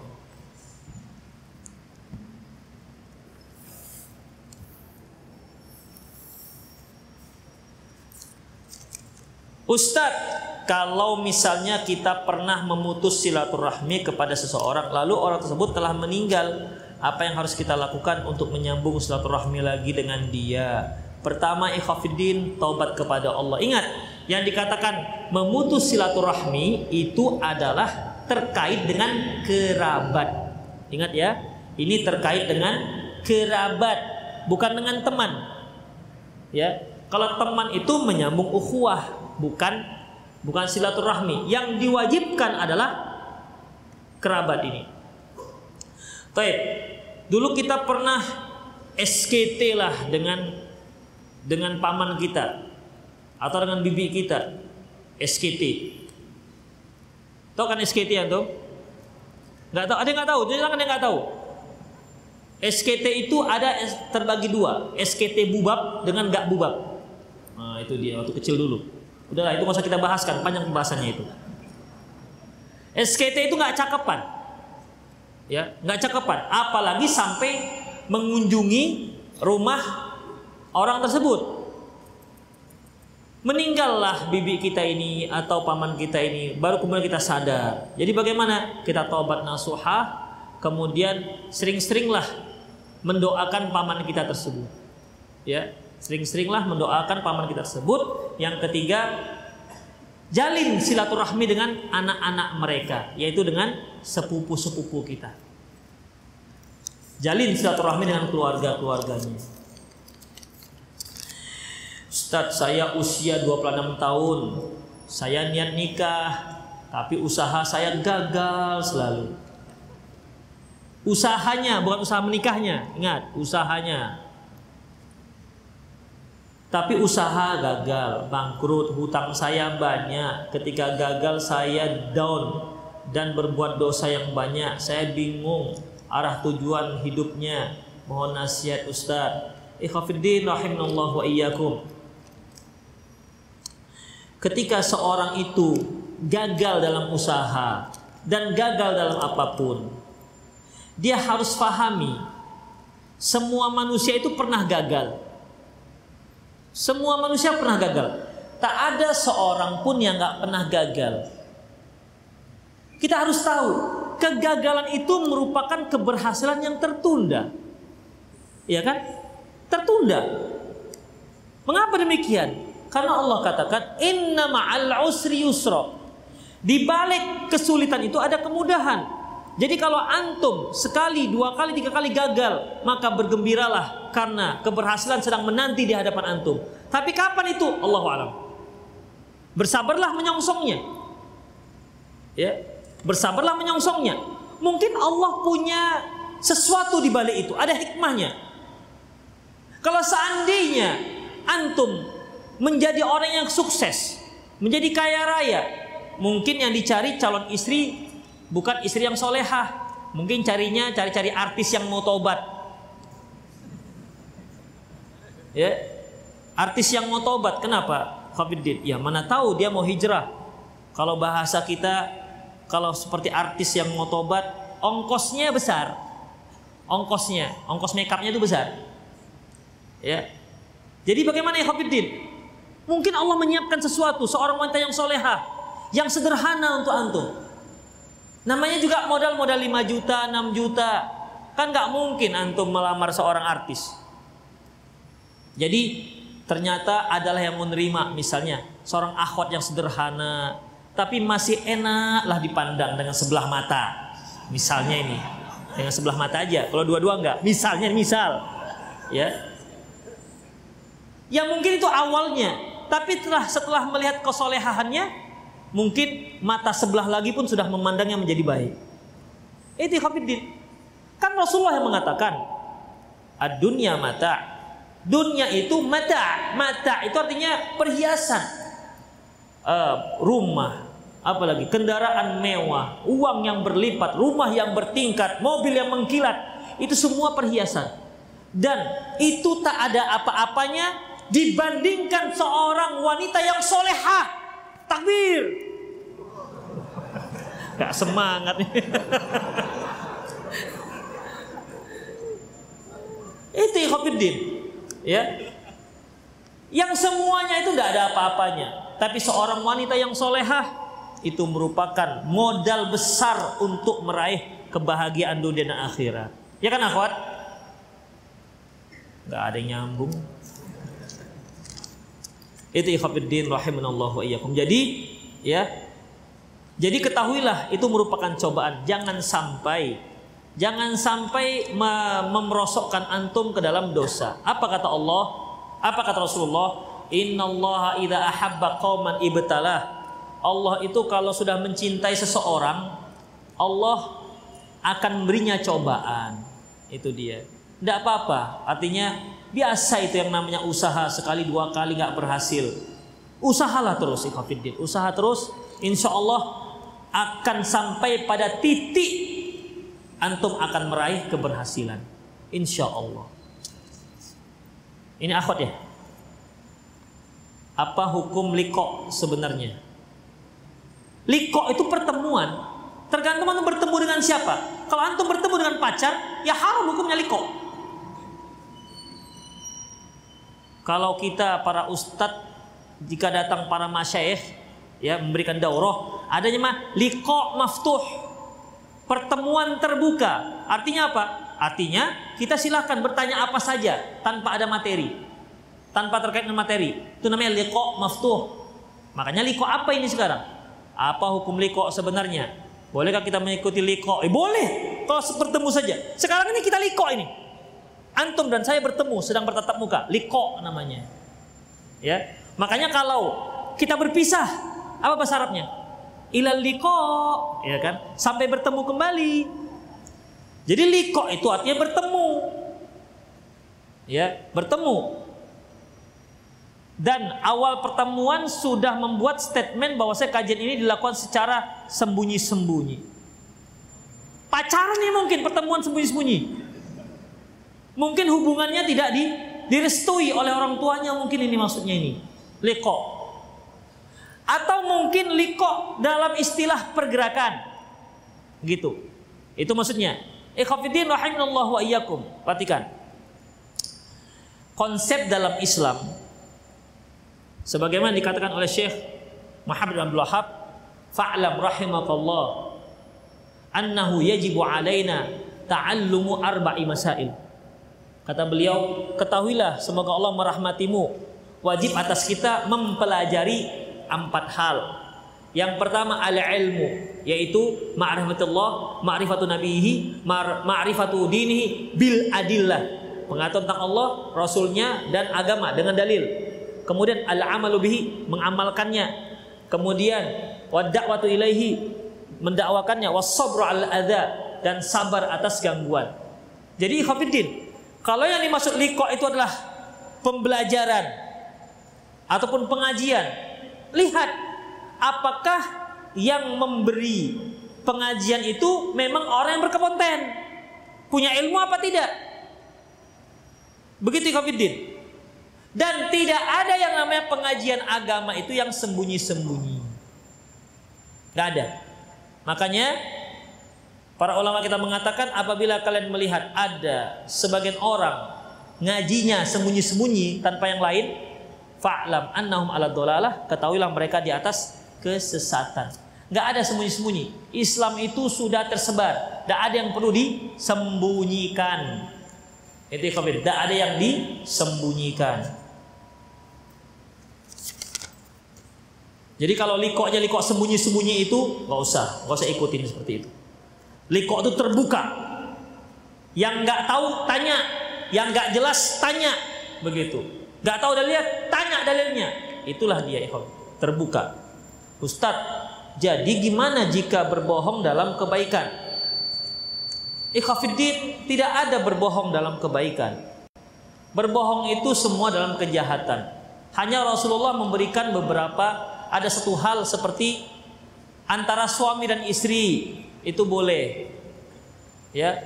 Ustadz, kalau misalnya kita pernah memutus silaturahmi kepada seseorang, lalu orang tersebut telah meninggal, apa yang harus kita lakukan untuk menyambung silaturahmi lagi dengan dia? Pertama ikhafiddin taubat kepada Allah. Ingat, yang dikatakan memutus silaturahmi itu adalah terkait dengan kerabat. Ingat ya, ini terkait dengan kerabat, bukan dengan teman. Ya, kalau teman itu menyambung ukhuwah, bukan bukan silaturahmi. Yang diwajibkan adalah kerabat ini. Baik, dulu kita pernah SKT lah dengan dengan paman kita atau dengan bibi kita SKT tahu kan SKT ya tuh nggak tahu. Ada yang nggak tahu? Jadi kan yang nggak tahu. SKT itu ada terbagi dua. SKT bubab dengan nggak bubab. Nah itu dia waktu kecil dulu. Udahlah itu nggak usah kita bahaskan. Panjang pembahasannya itu. SKT itu nggak cakepan. Ya nggak cakepan. Apalagi sampai mengunjungi rumah orang tersebut. Meninggallah bibi kita ini atau paman kita ini, baru kemudian kita sadar. Jadi bagaimana? Kita taubat nasuha, kemudian sering-seringlah mendoakan paman kita tersebut. Ya, sering-seringlah mendoakan paman kita tersebut. Yang ketiga, jalin silaturahmi dengan anak-anak mereka, yaitu dengan sepupu-sepupu kita. Jalin silaturahmi dengan keluarga-keluarganya. Ustadz saya usia 26 tahun. Saya niat nikah Tapi usaha saya gagal selalu. Usahanya bukan usaha menikahnya. Ingat usahanya. Tapi usaha gagal Bangkrut hutang saya banyak. Ketika gagal saya down Dan berbuat dosa yang banyak. Saya bingung arah tujuan hidupnya. Mohon nasihat Ustadz Ikhafidin rahimahullah wa iyyakum ketika seorang itu gagal dalam usaha dan gagal dalam apa pun, dia harus pahami semua manusia itu pernah gagal. Semua manusia pernah gagal. Tak ada seorang pun yang nggak pernah gagal. Kita harus tahu kegagalan itu merupakan keberhasilan yang tertunda. Ya kan? Tertunda. Mengapa demikian? Karena Allah katakan inna ma'al usri yusra. Di balik kesulitan itu ada kemudahan. Jadi kalau antum sekali, dua kali, tiga kali gagal, maka bergembiralah karena keberhasilan sedang menanti di hadapan antum. Tapi kapan itu? Allah alam. Bersabarlah menyongsongnya. Ya, bersabarlah menyongsongnya. Mungkin Allah punya sesuatu di balik itu, ada hikmahnya. Kalau seandainya antum menjadi orang yang sukses, menjadi kaya raya. Mungkin yang dicari calon istri bukan istri yang solehah, mungkin carinya cari-cari artis yang mau tobat. Ya, artis yang mau tobat, kenapa? Khabiddin, ya mana tahu dia mau hijrah. Kalau bahasa kita, kalau seperti artis yang mau tobat, ongkosnya besar, ongkosnya, ongkos makeupnya itu besar. Ya, jadi bagaimana ya Khabiddin? Mungkin Allah menyiapkan sesuatu, seorang wanita yang soleha, yang sederhana untuk antum. Namanya juga modal-modal 5 juta, 6 juta. Kan nggak mungkin antum melamar seorang artis. Jadi ternyata adalah yang menerima misalnya seorang akhwat yang sederhana, tapi masih enak lah dipandang dengan sebelah mata. Misalnya ini, dengan sebelah mata aja. Kalau dua-dua nggak, misalnya misal, ya. Yang mungkin itu awalnya, tapi setelah setelah melihat kesolehahannya, mungkin mata sebelah lagi pun sudah memandangnya menjadi baik. Itu Khafiddin. Kan Rasulullah yang mengatakan, ad-dunya mata. Dunia itu mata. Mata itu artinya perhiasan. Uh, rumah, apalagi kendaraan mewah, uang yang berlipat, rumah yang bertingkat, mobil yang mengkilat, itu semua perhiasan. Dan itu tak ada apa-apanya dibandingkan seorang wanita yang solehah. Takbir. Gak semangat nih. Itu Ikhwanuddin. Ya. Yang semuanya itu gak ada apa-apanya. Tapi seorang wanita yang solehah itu merupakan modal besar untuk meraih kebahagiaan dunia dan akhirat. Ya kan akhwat? Gak ada yang nyambung. Itu ikhwatiddin rahimanallahu wa iyyakum. Jadi ya jadi ketahuilah itu merupakan cobaan. Jangan sampai jangan sampai memerosokkan antum ke dalam dosa. Apa kata Allah? Apa kata Rasulullah? Innallaha idza ahabba qauman ibtalah. Allah itu kalau sudah mencintai seseorang, Allah akan memberinya cobaan. Itu dia. Tidak apa-apa. Artinya Biasa itu yang namanya usaha sekali dua kali nggak berhasil. Usahalah terus ikhafidin. Usaha terus. Insya Allah akan sampai pada titik antum akan meraih keberhasilan. Insya Allah. Ini akhwat ya. Apa hukum liko sebenarnya? Liko itu pertemuan. Tergantung antum bertemu dengan siapa. Kalau antum bertemu dengan pacar, ya haram hukumnya liko. Kalau kita para ustadz jika datang para masyayikh ya memberikan daurah, adanya mah liqa maftuh. Pertemuan terbuka. Artinya apa? Artinya kita silahkan bertanya apa saja tanpa ada materi. Tanpa terkait dengan materi. Itu namanya liqa maftuh. Makanya liqa apa ini sekarang? Apa hukum liqa sebenarnya? Bolehkah kita mengikuti liqa? Eh boleh. Kalau bertemu saja. Sekarang ini kita liqa ini antum dan saya bertemu sedang bertatap muka, liko namanya. Ya. Makanya kalau kita berpisah, apa bahasa Arabnya? Ilal liko, ya kan? Sampai bertemu kembali. Jadi liko itu artinya bertemu. Ya, bertemu. Dan awal pertemuan sudah membuat statement bahwa saya kajian ini dilakukan secara sembunyi-sembunyi. Pacaran nih mungkin pertemuan sembunyi-sembunyi. Mungkin hubungannya tidak di, direstui oleh orang tuanya mungkin ini maksudnya ini. Leko. Atau mungkin liko dalam istilah pergerakan. Gitu. Itu maksudnya. Ikhafidin rahimallahu wa iyyakum. Perhatikan. Konsep dalam Islam sebagaimana dikatakan oleh Syekh Muhammad Abdul Wahab, fa'lam rahimakallah annahu yajibu alaina ta'allumu arba'i masail. Kata beliau, ketahuilah semoga Allah merahmatimu. Wajib atas kita mempelajari empat hal. Yang pertama al ilmu yaitu ma'rifatullah, ma'rifatu nabihi, ma'rifatu dinihi bil adillah. Pengetahuan tentang Allah, rasulnya dan agama dengan dalil. Kemudian al amalu bihi mengamalkannya. Kemudian wad-da'watu ilaihi mendakwakannya was-sabru al adza dan sabar atas gangguan. Jadi Khafiddin, kalau yang dimaksud liko itu adalah pembelajaran ataupun pengajian, lihat apakah yang memberi pengajian itu memang orang yang berkompeten, punya ilmu apa tidak? Begitu Khafiddin. Dan tidak ada yang namanya pengajian agama itu yang sembunyi-sembunyi. Gak ada. Makanya para ulama kita mengatakan apabila kalian melihat ada sebagian orang ngajinya sembunyi-sembunyi tanpa yang lain, fa'lam annahum ala dolalah, ketahuilah mereka di atas kesesatan. Gak ada sembunyi-sembunyi. Islam itu sudah tersebar. Gak ada yang perlu disembunyikan. Itu khabir. Tidak ada yang disembunyikan. Jadi kalau likoknya likok sembunyi-sembunyi itu nggak usah, nggak usah ikutin seperti itu. Likok itu terbuka. Yang nggak tahu tanya, yang nggak jelas tanya, begitu. Nggak tahu dalilnya tanya dalilnya. Itulah dia ikhwan, terbuka. Ustadz, jadi gimana jika berbohong dalam kebaikan? Ikhwafiddin tidak ada berbohong dalam kebaikan. Berbohong itu semua dalam kejahatan. Hanya Rasulullah memberikan beberapa ada satu hal seperti antara suami dan istri itu boleh. Ya.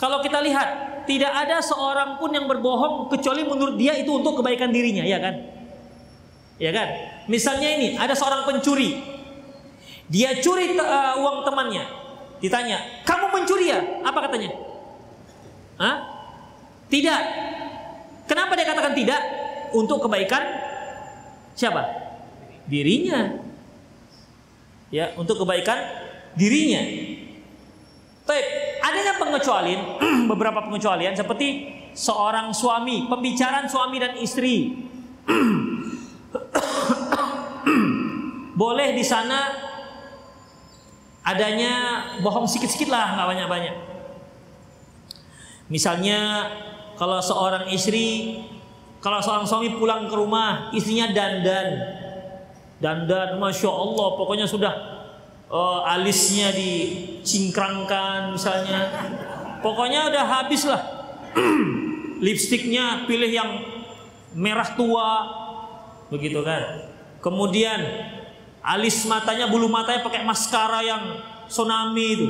Kalau kita lihat tidak ada seorang pun yang berbohong kecuali menurut dia itu untuk kebaikan dirinya, ya kan? Ya kan? Misalnya ini ada seorang pencuri. Dia curi uh, uang temannya. Ditanya, "Kamu mencuri ya?" Apa katanya? Hah? Tidak. Kenapa dia katakan tidak? Untuk kebaikan Siapa? Dirinya. Ya, untuk kebaikan dirinya. Baik, adanya pengecualian, *clears throat* beberapa pengecualian seperti seorang suami, pembicaraan suami dan istri. *clears throat* Boleh di sana adanya bohong sedikit-sedikit lah, nggak banyak-banyak. Misalnya kalau seorang istri kalau seorang suami pulang ke rumah, istrinya dandan. Dandan, Masya Allah, pokoknya sudah uh, alisnya dicingkrangkan misalnya. Pokoknya udah habis lah. *clears throat* Lipstiknya pilih yang merah tua. Begitu kan. Kemudian alis matanya, bulu matanya pakai maskara yang tsunami itu.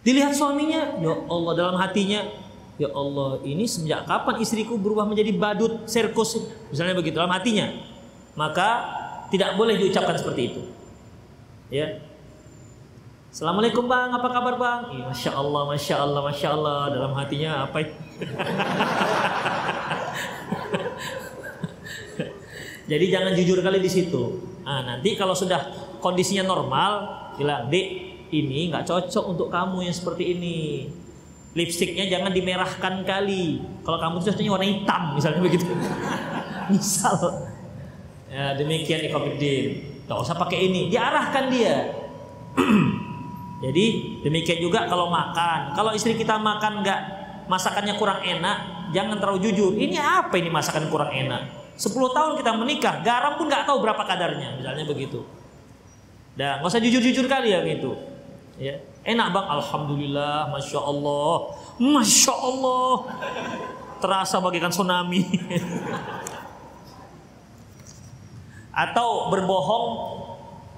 Dilihat suaminya, ya Allah dalam hatinya, ya Allah ini sejak kapan istriku berubah menjadi badut serkus? Misalnya begitu dalam hatinya. Maka tidak boleh diucapkan seperti itu. Ya. Assalamualaikum bang, apa kabar bang? Ih, Masya Allah, Masya Allah, Masya Allah. Dalam hatinya apa *laughs* Jadi jangan jujur kali di situ. Nah, nanti kalau sudah kondisinya normal, bilang, Dek, ini nggak cocok untuk kamu yang seperti ini lipstiknya jangan dimerahkan kali. Kalau kamu itu warna hitam misalnya begitu. *laughs* Misal. Ya, demikian ikhwatiddin. Gak usah pakai ini, diarahkan dia. *clears throat* Jadi demikian juga kalau makan. Kalau istri kita makan nggak masakannya kurang enak, jangan terlalu jujur. Ini apa ini masakan kurang enak? 10 tahun kita menikah, garam pun nggak tahu berapa kadarnya, misalnya begitu. Dan nggak usah jujur-jujur kali ya gitu. Ya. Enak bang, Alhamdulillah, Masya Allah, Masya Allah. Terasa bagikan tsunami. *laughs* Atau berbohong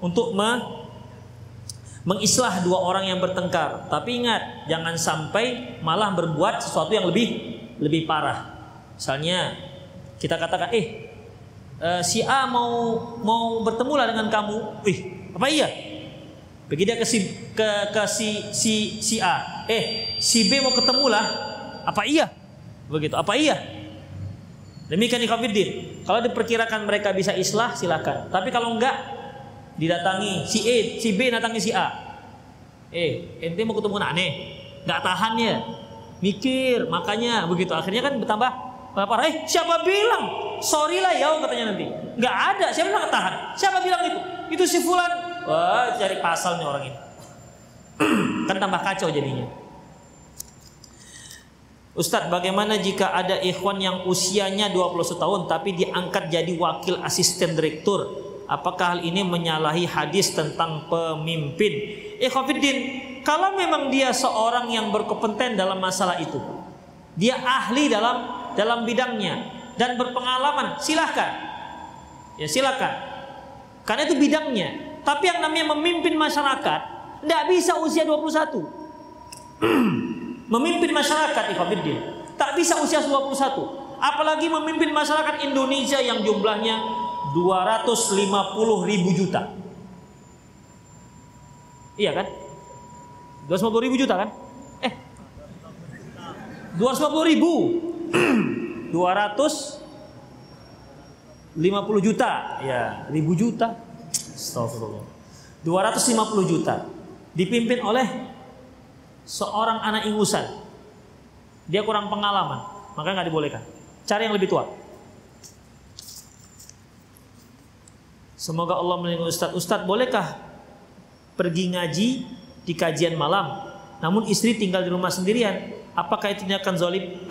untuk me mengislah dua orang yang bertengkar. Tapi ingat, jangan sampai malah berbuat sesuatu yang lebih lebih parah. Misalnya kita katakan, eh uh, si A mau mau bertemu lah dengan kamu. Wih, apa iya? Pergi dia ke si ke, ke si si si A. Eh, si B mau ketemu lah. Apa iya? Begitu. Apa iya? Demikian ikhwatiddin. Kalau diperkirakan mereka bisa islah silakan. Tapi kalau enggak didatangi si A, si B datangi si A. Eh, ente mau ketemu Nane? Enggak tahan ya. Mikir, makanya begitu. Akhirnya kan bertambah parah. Eh, siapa bilang sorry lah ya katanya nanti. Nggak ada, siapa bilang tahan? Siapa bilang itu? Itu si Fulan. Wah, cari pasal nih orang ini. *clears throat* kan tambah kacau jadinya. Ustadz, bagaimana jika ada ikhwan yang usianya 21 tahun tapi diangkat jadi wakil asisten direktur? Apakah hal ini menyalahi hadis tentang pemimpin? Ikhwafiddin, kalau memang dia seorang yang berkompeten dalam masalah itu, dia ahli dalam dalam bidangnya, dan berpengalaman, silahkan. Ya silahkan. Karena itu bidangnya. Tapi yang namanya memimpin masyarakat, tidak bisa usia 21. *clears throat* memimpin masyarakat, Ikhwanuddin. Tak bisa usia 21. Apalagi memimpin masyarakat Indonesia yang jumlahnya 250 ribu juta. Iya kan? 250 ribu juta kan? Eh, 250 ribu. *clears throat* 250 juta ya ribu juta Astagfirullah 250 juta dipimpin oleh seorang anak ingusan. Dia kurang pengalaman maka nggak dibolehkan. Cari yang lebih tua. Semoga Allah melindungi Ustadz Ustadz bolehkah pergi ngaji di kajian malam namun istri tinggal di rumah sendirian? Apakah itu akan zolim?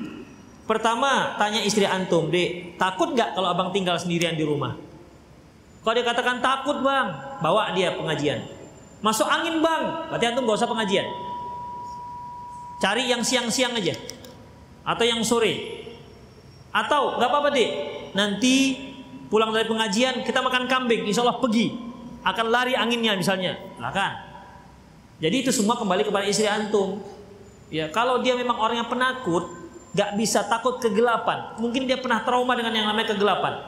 *clears throat* Pertama, tanya istri antum, Dek, takut nggak kalau abang tinggal sendirian di rumah? Kalau dia katakan takut bang, bawa dia pengajian. Masuk angin bang, berarti antum gak usah pengajian. Cari yang siang-siang aja, atau yang sore, atau nggak apa-apa dek. Nanti pulang dari pengajian kita makan kambing, insya Allah pergi, akan lari anginnya misalnya, kan? Jadi itu semua kembali kepada istri antum. Ya, kalau dia memang orang yang penakut, gak bisa takut kegelapan. Mungkin dia pernah trauma dengan yang namanya kegelapan.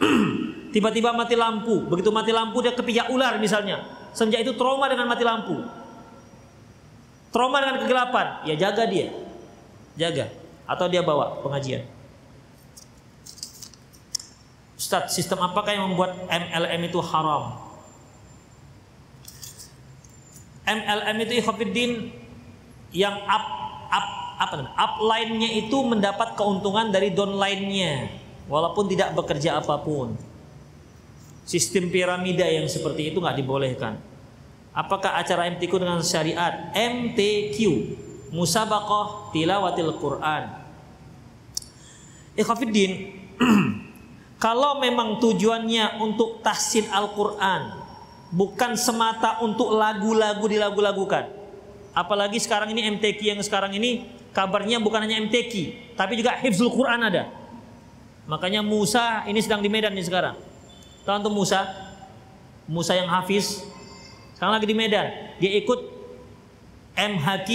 *clears throat* Tiba-tiba mati lampu, begitu mati lampu dia kepijak ular misalnya. Semenjak itu trauma dengan mati lampu. Trauma dengan kegelapan, ya jaga dia. Jaga atau dia bawa pengajian. Ustaz, sistem apakah yang membuat MLM itu haram? MLM itu ikhwafiddin yang up, up apa namanya upline-nya itu mendapat keuntungan dari downline-nya walaupun tidak bekerja apa pun. Sistem piramida yang seperti itu nggak dibolehkan. Apakah acara MTQ dengan syariat? MTQ, Musabaqah Tilawatil Quran. Ikhwafiddin, *clears throat* kalau memang tujuannya untuk tahsin Al-Quran, bukan semata untuk lagu-lagu dilagu-lagukan. Apalagi sekarang ini MTQ yang sekarang ini kabarnya bukan hanya MTQ, tapi juga Hifzul Quran ada. Makanya Musa ini sedang di Medan nih sekarang. Tahu tuh Musa? Musa yang hafiz sekarang lagi di Medan. Dia ikut MHQ,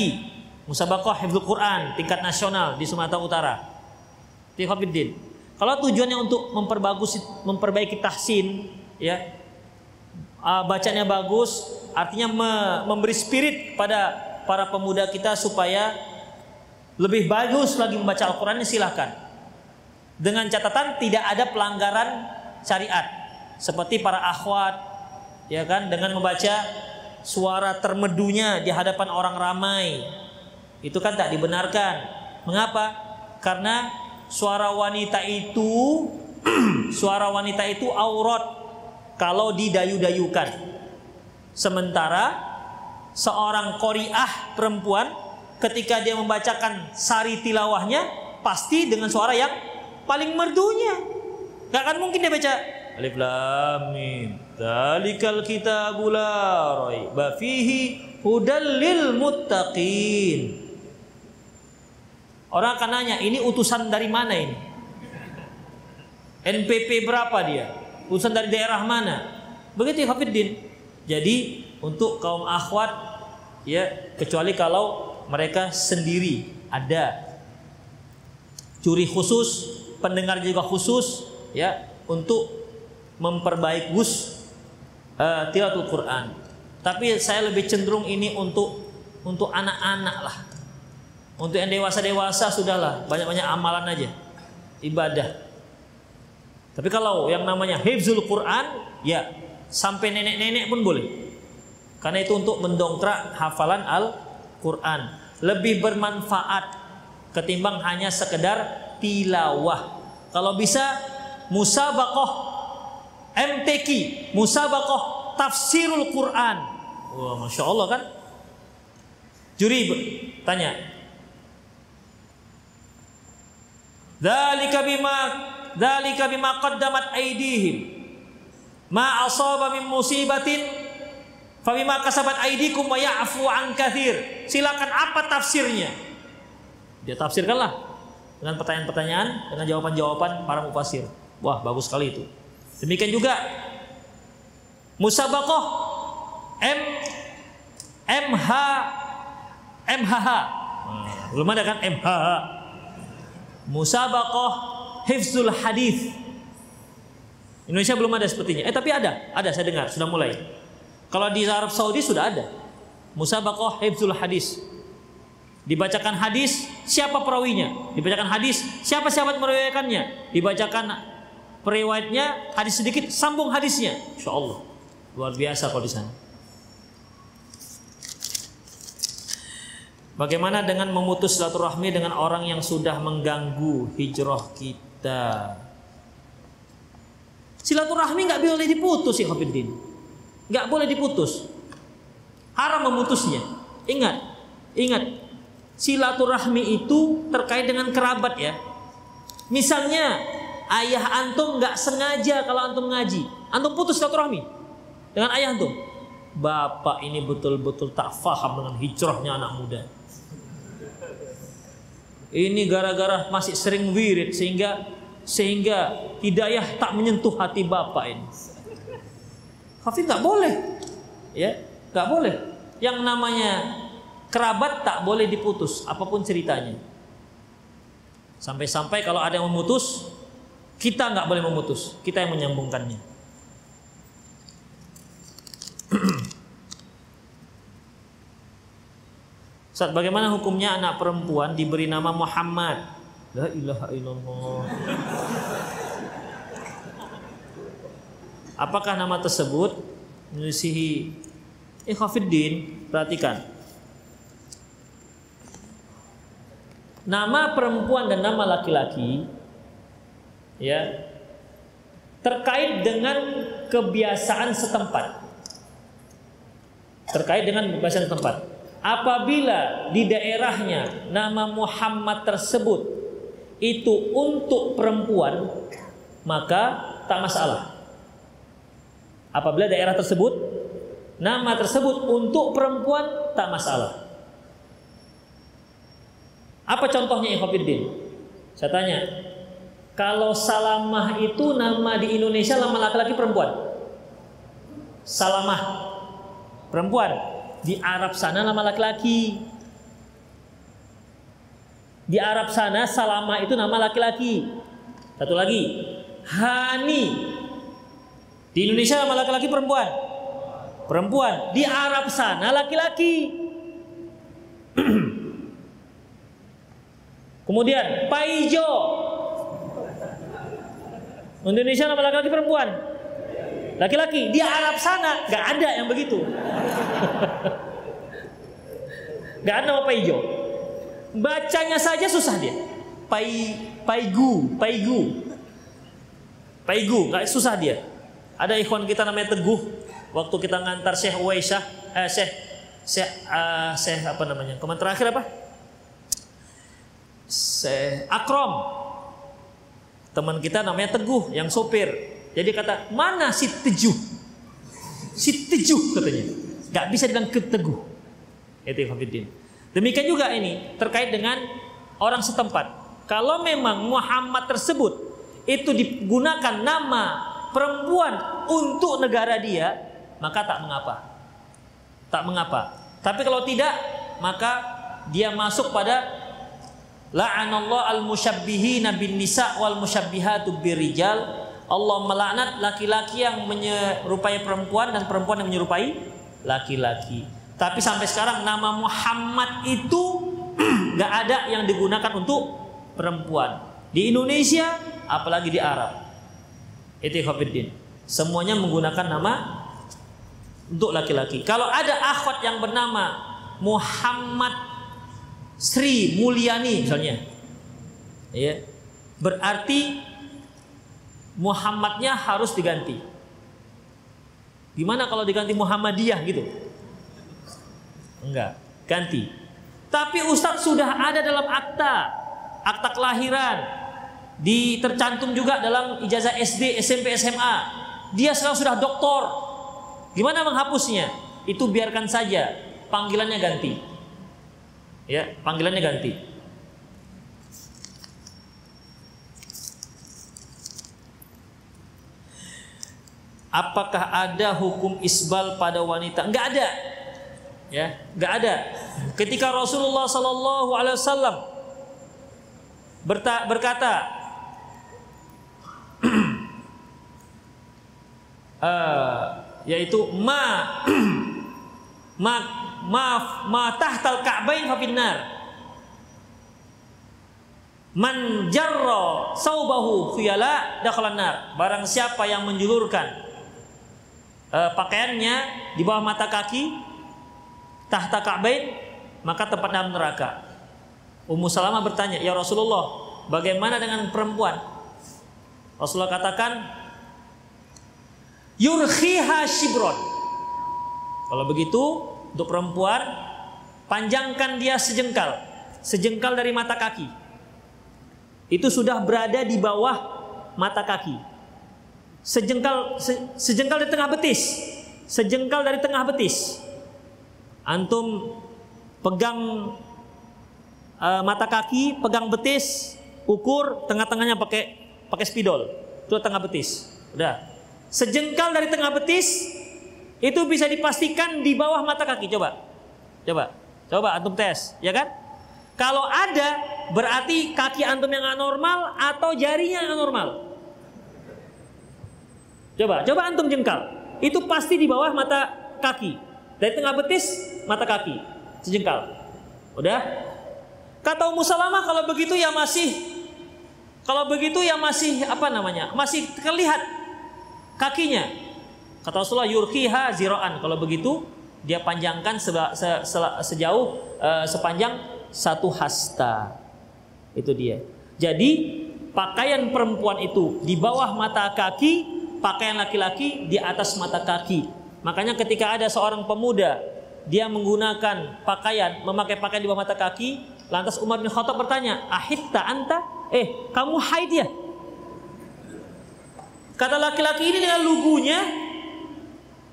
Musabaqah Hifzul Quran tingkat nasional di Sumatera Utara. Di Khofiddin. Kalau tujuannya untuk memperbagus memperbaiki tahsin ya uh, bacanya bagus artinya me, memberi spirit pada para pemuda kita supaya lebih bagus lagi membaca Al-Quran silahkan. Dengan catatan tidak ada pelanggaran syariat. Seperti para akhwat, ya kan, dengan membaca suara termedunya di hadapan orang ramai. Itu kan tak dibenarkan. Mengapa? Karena suara wanita itu *clears throat* suara wanita itu aurat kalau didayu-dayukan. Sementara seorang koriah perempuan ketika dia membacakan sari tilawahnya pasti dengan suara yang paling merdunya. Gak akan mungkin dia baca Alif Lam Mim. Dzalikal kitabul la raiba fihi hudal lil muttaqin. Orang akan nanya, ini utusan dari mana ini? NPP berapa dia? Utusan dari daerah mana? Begitu ya Hafiddin. Jadi untuk kaum akhwat ya kecuali kalau mereka sendiri ada curi khusus, pendengar juga khusus ya untuk memperbaiki uh, tilawatul Quran. Tapi saya lebih cenderung ini untuk untuk anak-anak lah. Untuk yang dewasa-dewasa sudahlah, banyak-banyak amalan aja. Ibadah. Tapi kalau yang namanya hifzul Quran, ya sampai nenek-nenek pun boleh. Karena itu untuk mendongkrak hafalan Al-Quran. Lebih bermanfaat ketimbang hanya sekedar tilawah. Kalau bisa musabakoh MTQ, musabakoh tafsirul Quran. Wah, masya Allah kan? Juri tanya. Dalika bima dalika bima qaddamat aydihim. Ma asaba min musibatin bima kasabat aydikum wa ya'fu an kathir. Silakan apa tafsirnya? Dia tafsirkanlah dengan pertanyaan-pertanyaan, dengan jawaban-jawaban para mufasir. Wah, bagus sekali itu. Demikian juga musabakoh M MH MHH. Nah, belum ada kan MHH. Musabakoh Hifzul Hadis. Indonesia belum ada sepertinya. Eh tapi ada, ada saya dengar sudah mulai. Kalau di Arab Saudi sudah ada. Musabakoh Hifzul Hadis. Dibacakan hadis, siapa perawinya? Dibacakan hadis, siapa sahabat meriwayatkannya? Dibacakan periwayatnya, hadis sedikit, sambung hadisnya. Insya Allah. Luar biasa kalau di sana. Bagaimana dengan memutus silaturahmi dengan orang yang sudah mengganggu hijrah kita? Silaturahmi nggak boleh diputus ya Khofiddin. Nggak boleh diputus. Haram memutusnya. Ingat, ingat. Silaturahmi itu terkait dengan kerabat ya. Misalnya ayah antum nggak sengaja kalau antum ngaji, antum putus silaturahmi dengan ayah antum. Bapak ini betul-betul tak faham dengan hijrahnya anak muda. Ini gara-gara masih sering wirid sehingga sehingga hidayah tak menyentuh hati bapak ini. Hafid nggak boleh, ya nggak boleh. Yang namanya kerabat tak boleh diputus, apa pun ceritanya. Sampai-sampai kalau ada yang memutus, kita nggak boleh memutus, kita yang menyambungkannya. *clears throat* Saat bagaimana hukumnya anak perempuan diberi nama Muhammad? La ilaha illallah. Apakah nama tersebut menyisihi Ikhafiddin? Perhatikan. Nama perempuan dan nama laki-laki ya. Terkait dengan kebiasaan setempat. Terkait dengan kebiasaan setempat. Apabila di daerahnya nama Muhammad tersebut itu untuk perempuan maka tak masalah. Apabila daerah tersebut nama tersebut untuk perempuan tak masalah. Apa contohnya Ikhwafiddin? Saya tanya kalau Salamah itu nama di Indonesia nama laki-laki perempuan Salamah perempuan di Arab sana nama laki-laki. Di Arab sana Salama itu nama laki-laki. Satu lagi, Hani. Di Indonesia nama laki-laki perempuan. Perempuan. Di Arab sana laki-laki. *clears throat* Kemudian Paijo. Indonesia nama laki-laki perempuan. Laki-laki di Arab sana nggak ada yang begitu. *laughs* Gak ada nama Paijo. Bacanya saja susah dia. Pai Paigu, Paigu. Paigu, nggak susah dia. Ada ikhwan kita namanya Teguh. Waktu kita ngantar Syekh Uwaisyah, eh Syekh Syekh uh, apa namanya? Kemarin terakhir apa? Syekh Akrom. Teman kita namanya Teguh yang sopir. Jadi kata, "Mana si Tejuh?" Si Tejuh katanya. Gak bisa bilang keteguh. Itu Ikhwanuddin. Demikian juga ini terkait dengan orang setempat. Kalau memang Muhammad tersebut itu digunakan nama perempuan untuk negara dia, maka tak mengapa. Tak mengapa. Tapi kalau tidak, maka dia masuk pada La'anallahu al-musyabbihina bin nisa wal musyabbihatu birijal. Allah melaknat laki-laki yang menyerupai perempuan dan perempuan yang menyerupai laki-laki. Tapi sampai sekarang nama Muhammad itu *clears throat* nggak ada yang digunakan untuk perempuan. Di Indonesia, apalagi di Arab. Itu Khofiddin. Semuanya menggunakan nama untuk laki-laki. Kalau ada akhwat yang bernama Muhammad Sri Mulyani misalnya. Ya. Berarti Muhammadnya harus diganti. Gimana kalau diganti Muhammadiyah gitu? Enggak, ganti. Tapi Ustadz sudah ada dalam akta, akta kelahiran, di tercantum juga dalam ijazah SD, SMP, SMA. Dia sekarang sudah doktor. Gimana menghapusnya? Itu biarkan saja, panggilannya ganti. Ya, panggilannya ganti. Apakah ada hukum isbal pada wanita? Enggak ada. Ya, enggak ada. Ketika Rasulullah Sallallahu Alaihi Wasallam berkata, uh, *clears throat* yaitu ma *clears throat* ma maaf ma tahtal ka'bain fa finnar. Man jarra saubahu khuyala dakhalan nar barang siapa yang menjulurkan uh, pakaiannya di bawah mata kaki tahta ka'bain maka tempat dalam neraka. Ummu Salamah bertanya ya Rasulullah bagaimana dengan perempuan? Rasulullah katakan yurkhiha shibron. Kalau begitu untuk perempuan, panjangkan dia sejengkal, sejengkal dari mata kaki. Itu sudah berada di bawah mata kaki. Sejengkal se, sejengkal dari tengah betis, sejengkal dari tengah betis. Antum pegang uh, mata kaki, pegang betis, ukur tengah-tengahnya pakai pakai spidol. Itu tengah betis. Udah. Sejengkal dari tengah betis itu bisa dipastikan di bawah mata kaki. Coba. Coba. Coba antum tes, ya kan? Kalau ada berarti kaki antum yang anormal atau jarinya yang anormal. Coba, coba antum jengkal. Itu pasti di bawah mata kaki. Dari tengah betis, mata kaki. Sejengkal. Udah? Kata Ummu Salamah kalau begitu ya masih kalau begitu ya masih apa namanya? Masih terlihat kakinya. Kata Rasulullah yurkiha ziroan. Kalau begitu dia panjangkan se, se, se, sejauh uh, sepanjang satu hasta. Itu dia. Jadi pakaian perempuan itu di bawah mata kaki, pakaian laki-laki di atas mata kaki. Makanya ketika ada seorang pemuda dia menggunakan pakaian, memakai pakaian di bawah mata kaki, lantas Umar bin Khattab bertanya, "Ahitta anta?" Eh, kamu haid ya? Kata laki-laki ini dengan lugunya,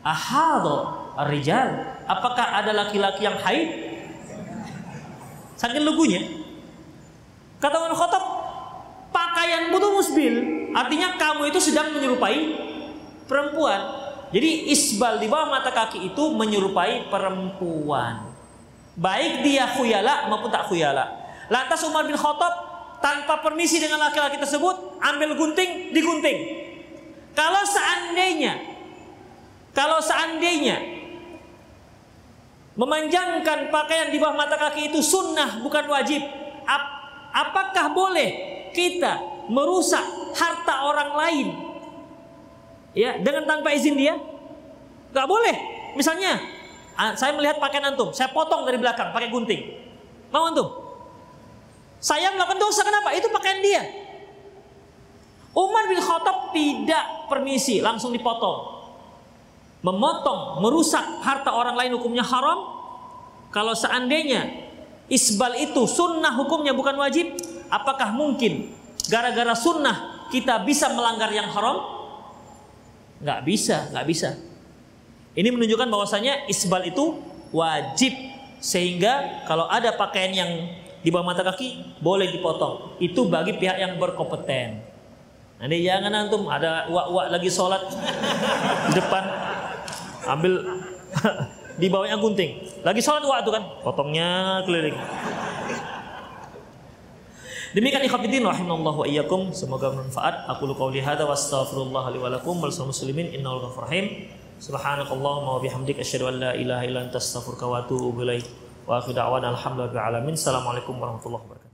ahado rijal apakah ada laki-laki yang haid? Saking lugunya. Kata Umar Khattab pakaian itu musbil artinya kamu itu sedang menyerupai perempuan. Jadi isbal di bawah mata kaki itu menyerupai perempuan. Baik dia khuyala maupun tak khuyala. Lantas Umar bin Khattab tanpa permisi dengan laki-laki tersebut ambil gunting digunting. Kalau seandainya kalau seandainya memanjangkan pakaian di bawah mata kaki itu sunnah bukan wajib, ap apakah boleh kita merusak harta orang lain? Ya, dengan tanpa izin dia? Gak boleh. Misalnya, saya melihat pakaian antum, saya potong dari belakang pakai gunting. Mau antum? Saya melakukan dosa kenapa? Itu pakaian dia. Umar bin Khattab tidak permisi, langsung dipotong memotong, merusak harta orang lain hukumnya haram. Kalau seandainya isbal itu sunnah hukumnya bukan wajib, apakah mungkin gara-gara sunnah kita bisa melanggar yang haram? Nggak bisa, nggak bisa. Ini menunjukkan bahwasanya isbal itu wajib sehingga kalau ada pakaian yang di bawah mata kaki boleh dipotong. Itu bagi pihak yang berkompeten. Nanti jangan antum ada wak-wak lagi sholat di depan ambil *laughs* di bawahnya gunting. Lagi sholat waktu kan, potongnya keliling. Demikian ikhwatiddin rahimallahu wa iyyakum. Semoga bermanfaat. Aku lu qauli hadza wa astaghfirullah li wa lakum wal muslimin innahu ghafurur rahim. Subhanakallahumma wa bihamdika asyhadu an la ilaha illa anta wa atubu ilaik. Wa akhiru da'wana alamin. Assalamualaikum warahmatullahi wabarakatuh.